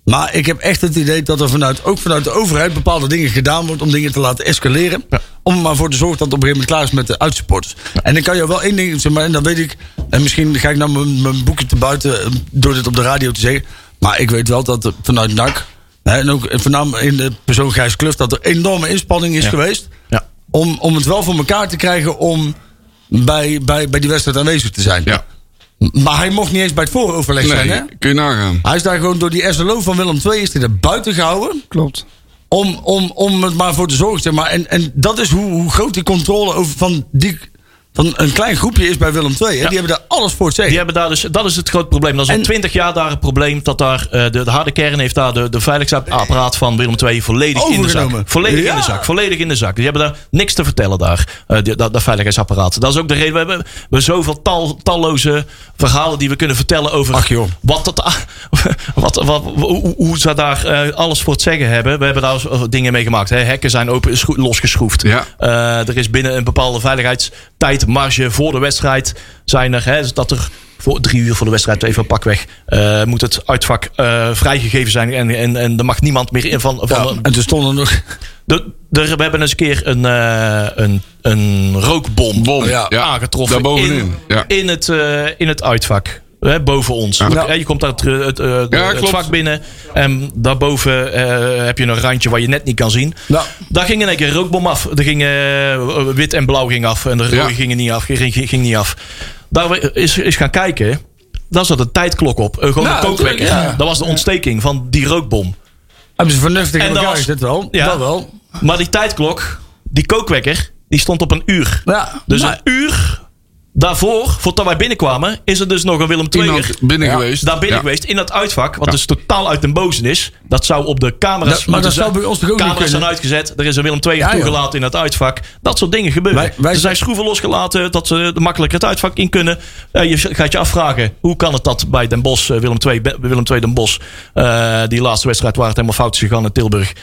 Maar ik heb echt het idee dat er vanuit, ook vanuit de overheid bepaalde dingen gedaan wordt om dingen te laten escaleren. Om er maar voor te zorgen dat het op een gegeven moment klaar is met de uitsupporters. En dan kan je wel één ding zeg maar, en dan weet ik. En misschien ga ik nou mijn, mijn boekje te buiten eh, door dit op de radio te zeggen. Maar ik weet wel dat er vanuit NAC. En ook voornamelijk in de persoon Gijs Kluft. Dat er enorme inspanning is Ja. geweest. Ja. Om, om het wel voor elkaar te krijgen om bij, bij, bij die wedstrijd aanwezig te zijn. Ja. Maar hij mocht niet eens bij het vooroverleg zijn, hè? Kun je nagaan. Hij is daar gewoon door die SLO van Willem II is hij er buiten gehouden. Klopt. Om, om, om het maar voor te zorgen. Zeg maar. en, en dat is hoe, hoe groot die controle over van, die, van een klein groepje is bij Willem II. Hè? Ja. Die hebben daar alles voor te zeggen. Die hebben daar dus, dat is het groot probleem. Dat is al En- twintig jaar daar een probleem. Dat daar, eh, de, de harde kern heeft daar de, de veiligheidsapparaat van Willem II volledig in de zak. Volledig in de zak. Volledig in de zak. Die hebben daar niks te vertellen daar. eh, die- dat, dat veiligheidsapparaat. Dat is ook de reden. We hebben, we zoveel tal, talloze verhalen die we kunnen vertellen over Ach, joh. wat dat, wat, wat, hoe, hoe ze daar eh, alles voor het zeggen hebben. We hebben daar dingen mee gemaakt. Hè. Hekken zijn open, schro- losgeschroefd. Ja. Er is binnen een bepaalde veiligheidstijd, marge voor de wedstrijd, zijn er, hè, dus dat er voor drie uur voor de wedstrijd, even pakweg, eh moet het uitvak eh, vrijgegeven zijn. En, en, en er mag niemand meer in van. van Ja, en toen stonden nog. de, de- we hebben eens een keer een, eh, een, een rookbom Bom, Ja. aangetroffen Daarbovenin, in, ja. in, het, eh, in het uitvak. Hè, boven ons. Ja. Je komt uit het, het, eh, Ja, het klopt. vak binnen. En daarboven eh, heb je een randje waar je net niet kan zien. Ja. Daar ging in één keer een rookbom af. Er ging, eh, wit en blauw ging af. En de rode Ja. ging, niet af, ging, ging niet af. Daar is, is gaan kijken. Daar zat een tijdklok op. Gewoon een kookwekker. ja. Dat was de ontsteking van die rookbom. Hebben ze vernuftig in En dat elkaar was- gezet wel. Ja. Dat wel. Maar die tijdklok, die kookwekker, die stond op een uur. Ja. Dus maar- een uur Daarvoor, voordat wij binnenkwamen, is er dus nog een Willem II binnen geweest. daar binnen Ja. geweest in dat uitvak. Wat Ja. dus totaal uit den bozen is. Dat zou op de camera's Dat- maar dat zou bij ons toch ook niet Camera's zijn uitgezet. Er is een Willem II joh. toegelaten in het uitvak. Dat soort dingen gebeuren. Wij- wij er zijn schroeven losgelaten dat ze er makkelijker het uitvak in kunnen. Eh, je gaat je afvragen, hoe kan het dat bij Den Bosch, eh, Willem II, Willem II Den Bosch, eh, die laatste wedstrijd waar het helemaal fout is gegaan in Tilburg,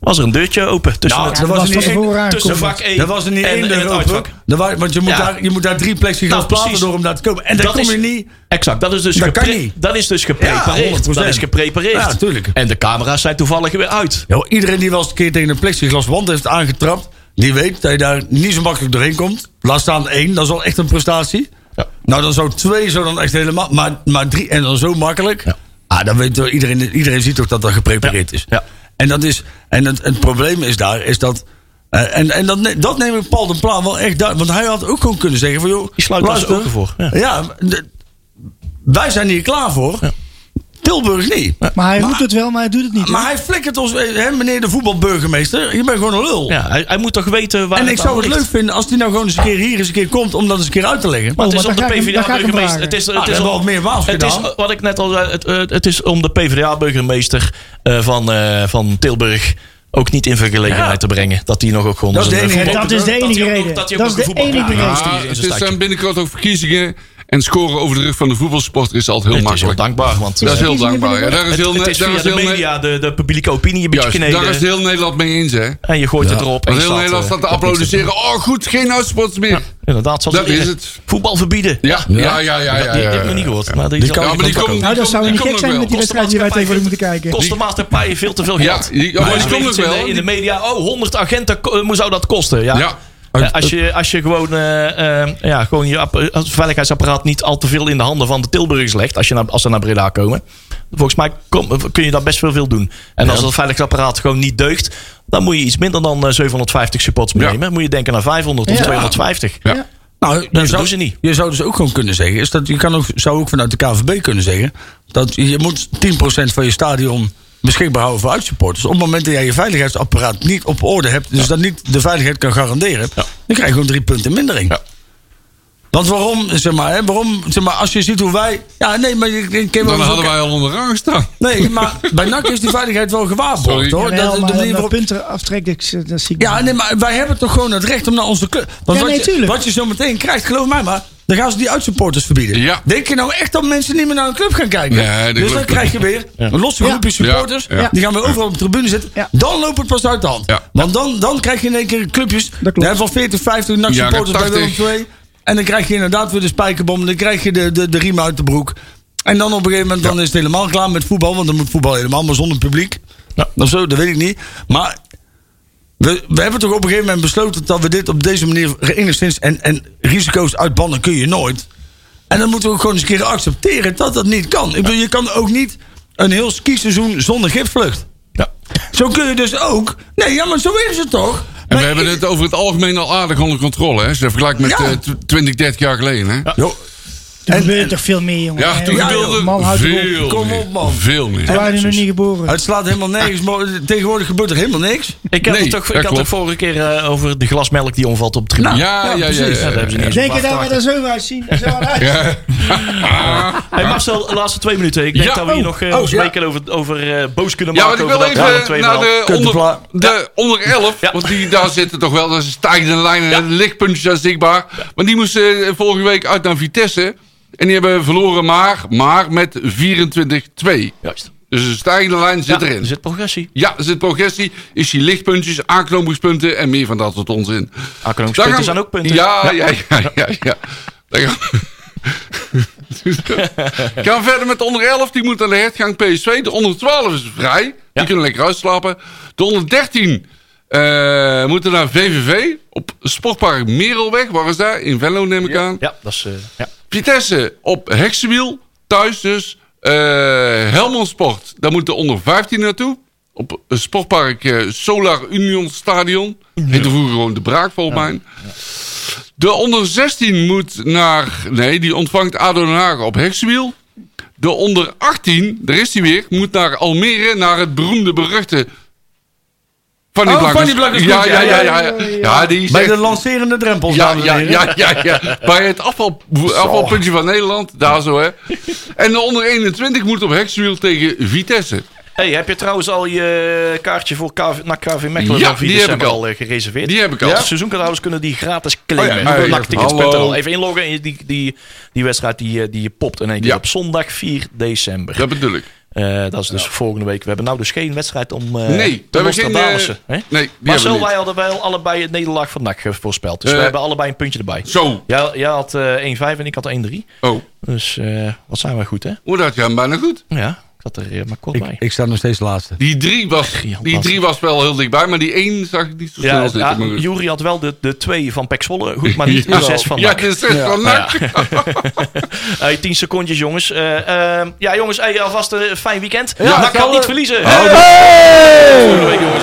was er een deurtje open tussen, Nou, het, er was er niet tussen vak 1 Er was er niet en, één en deur het open. Er wa- Want je moet, Ja. daar, je moet daar drie plexiglas Nou, door om daar te komen. En daar Dat kom is- je niet... Exact, dat is dus, Dat kan niet. dat is dus geprepareerd. 100%. dat is geprepareerd. Ja, tuurlijk. En de camera's zijn toevallig weer uit. Ja, iedereen die wel eens een keer tegen een plexiglas wand heeft aangetrapt... die weet dat je daar niet zo makkelijk doorheen komt. Laat staan één, dat is al echt een prestatie. Ja. Nou, dan zou twee zo dan echt helemaal... Maar, maar drie en dan zo makkelijk... Ja. Ah, dan weet toch iedereen, iedereen ziet toch dat dat geprepareerd Ja. is. Ja. En, dat is, en het, het probleem is daar, is dat... eh, en en dat, dat neem ik Paul de Pla wel echt duidelijk. Want hij had ook gewoon kunnen zeggen van... Joh, Die sluit daar luister, ogen voor. Ja. Ja, wij zijn hier klaar voor. Tilburg niet. Maar hij roept het wel, maar hij doet het niet. Maar hij flikkert ons, eh, hè, meneer de voetbalburgemeester. Je bent gewoon een lul. Ja, hij, hij moet toch weten waar en ik zou het ligt. leuk vinden als hij nou gewoon eens een keer hier eens een keer komt om dat eens een keer uit te leggen. Maar het is Oh, om de PvdA-burgemeester. Het is, Ah, het is al meer waals het is, wat ik net al zei, het, eh, het is om de PvdA-burgemeester eh, van, eh, van Tilburg ook niet in vergelegenheid Ja. te brengen. Dat hij nog ook gewoon... Dat is de enige- dat is de enige reden. Dat is de een voetbal- enige reden. Ja, het is zijn binnenkort ook verkiezingen. En scoren over de rug van de voetbalsporter is altijd heel Het is heel makkelijk. dankbaar, want Dat is heel verkiezingen dankbaar. Ja, daar is het, heel, het Ne- is daar via is de media, de, de publieke opinie een beetje Juist, kneden. daar is heel Nederland mee eens, hè? En je gooit het erop. en heel staat, Nederland eh, staat te applaudisseren. Oh, goed, geen uitsports meer. Ja, inderdaad. Zoals Dat het is het. Voetbal verbieden. Ja, ja, ja, ja. Die heb ik nog niet gehoord. Maar die, Die kan- Ja, maar die komt komt- Nou, dat zou niet gek zijn met die wedstrijd die wij tegenwoordig moeten kijken. Kost de maatschappij veel te veel Ja, geld. die- ja, maar Maar die komt nog in de- wel. In de media, oh, 100 agenten, hoe zou dat kosten? Ja. Ja. Eh, als, je, als je gewoon, eh, eh, ja, gewoon je veiligheidsapparaat niet al te veel in de handen van de Tilburgers legt, als, je naar, als ze naar Breda komen, volgens mij kom- kun je daar best veel veel doen. En als het veiligheidsapparaat gewoon niet deugt, dan moet je iets minder dan eh, 750 supports Ja. meenemen. Moet je denken naar 500 of Ja. 250. Ja. Nou, je dat zou, doen ze niet. Je zou dus ook gewoon kunnen zeggen, is dat je kan ook, zou ook vanuit de KVB kunnen zeggen, dat je moet 10% van je stadion beschikbaar houden voor uitsupporters. Op het moment dat jij je veiligheidsapparaat niet op orde hebt, dus dat niet de veiligheid kan garanderen, dan krijg je gewoon drie punten mindering. Ja. Want waarom, zeg maar, hè, waarom, zeg maar, als je ziet hoe wij. Ja, nee, maar je, Dan hadden wij al onderaan gestaan. Nee, maar bij NAC is die veiligheid wel gewaarborgd hoor. Dat, de manier waarop- punten aftrekt, ik- dat zie ik Ja, nee, maar wij hebben toch gewoon het recht om naar onze club. Want Ja, wat, nee, je, tuurlijk. wat je zo meteen krijgt, geloof mij maar. Dan gaan ze die uitsupporters verbieden. Ja. Denk je nou echt dat mensen niet meer naar een club gaan kijken? Nee, dus dan krijg je weer een losse groepje Ja. supporters. Ja, ja. Die gaan weer overal op de tribune zitten. Ja. Dan loopt het pas uit de hand. Ja. Want dan, dan krijg je in één keer clubjes. klopt. hè, van 40, 50 NAC supporters bij Willem 80. En dan krijg je inderdaad weer de spijkerbom. Dan krijg je de, de, de riem uit de broek. En dan op een gegeven moment dan is het helemaal klaar met voetbal. Want dan moet voetbal helemaal maar zonder publiek. Ja. Of zo, dat weet ik niet. Maar we, we hebben toch op een gegeven moment besloten dat we dit op deze manier enigszins. En, en risico's uitbannen kun je nooit. En dan moeten we ook gewoon eens een keer accepteren dat dat niet kan. Ik bedoel, je kan ook niet een heel skiseizoen zonder gipsvlucht. Ja. Zo kun je dus ook. Nee, ja, maar zo is het toch? En Maar we hebben het over het algemeen al aardig onder controle. Hè? Dat vergelijkt met Ja. eh, tw- 20, 30 jaar geleden. Hè? Ja, Toen En- gebeurde en- toch veel meer, jongen. toen Ja, gebeurde joh, man, houd toch op. veel Kom op, man. Veel meer. Toen waren nog niet geboren. het slaat helemaal nergens. maar Tegenwoordig gebeurt er helemaal niks. Ik had Nee, het toch, dat ik had het vorige keer eh, over de glasmelk die omvalt op het tribune. Nou, Ja, ja, ja. precies. ja, Ja, daar hebben ze niet eens Denk je dat we er zo uitzien? Er zo uit? Ja. Hey Marcel, de laatste twee minuten. Ik denk Ja. dat we hier Oh. nog ons ja. weken over, over eh, boos kunnen Ja, maken. want ik wil over dat even naar de onder, vla- de onder 11. Ja. Want die, daar zitten toch wel, dat is stijgende lijnen. en Lichtpuntjes zijn zichtbaar. Want die moesten vorige week uit naar Vitesse. En die hebben verloren maar, maar met 24-2. Juist. Dus een stijgende lijn zit Ja, erin. Er zit progressie. Ja, er zit progressie. Is die lichtpuntjes, aanknopingspunten en meer van dat soort onzin. Aanknopingspunten gaan- zijn ook punten. Ja, ja, ja, ja. ja, gaan we verder met de onder 11. Die moet aan de hertgang PSV. De onder 12 is vrij. Die Ja. kunnen lekker uitslapen. De onder 13 eh, moeten naar VVV. Op Sportpark Merelweg. Waar is dat? In Venlo neem ik aan. Ja, dat is... eh, ja. Vitesse op Heksenwiel. Thuis dus. Eh Helmond Sport. Daar moet de onder 15 naartoe. Op het sportpark eh, Solar Union Stadion. Heette vroeger gewoon de Braak volgens mij. De onder 16 moet naar... Nee, die ontvangt ADO Den Haag op Heksenwiel. De onder 18, daar is hij weer, moet naar Almere. Naar het beroemde, beruchte Van die Oh, van die Ja, ja, ja, ja. ja, ja, die Bij de lancerende drempels, Ja, ja, ja, ja, ja. Bij het afval, afvalpuntje van Nederland. Daar zo, hè. En de onder 21 moet op Hexwiel tegen Vitesse. Hey, heb je trouwens al je kaartje voor KV, naar KV Mechelen Ja, van 4 die heb ik al. al eh, gereserveerd? Die heb ik al. Ja? Seizoenkaarthouders kunnen die gratis claimen. Oh ja. Even inloggen die, die, die wedstrijd die, eh, die je popt in één keer Ja. op zondag 4 december. Dat bedoel ik. Eh, dat is dus volgende week. We hebben nou dus geen wedstrijd om uh, Nee, te hebben geen... eh, Nostradamussen, nee, Marcel, wij hadden wel allebei het nederlaag van NAC voorspeld. Dus we hebben allebei een puntje erbij. Zo. Jij, jij had eh 1-5 en ik had 1-3. Oh, Dus wat zijn we goed, hè? hoe dat gaat bijna goed. Ja, ik had er eh, maar kort Ik, bij. ik sta nog steeds laatste. Die drie, was, die drie was wel heel dichtbij, maar die één zag ik niet zo snel Ja, zitten. ja. Jury had wel de, de twee van Pek Zwolle goed, maar niet Ja. de zes van Ja, de zes van NAC. Hey, 10 secondjes, jongens. Eh, eh, ja, jongens, hey, alvast een fijn weekend. Ja, NAC kan niet verliezen. Houdoe. Volgende week, jongens.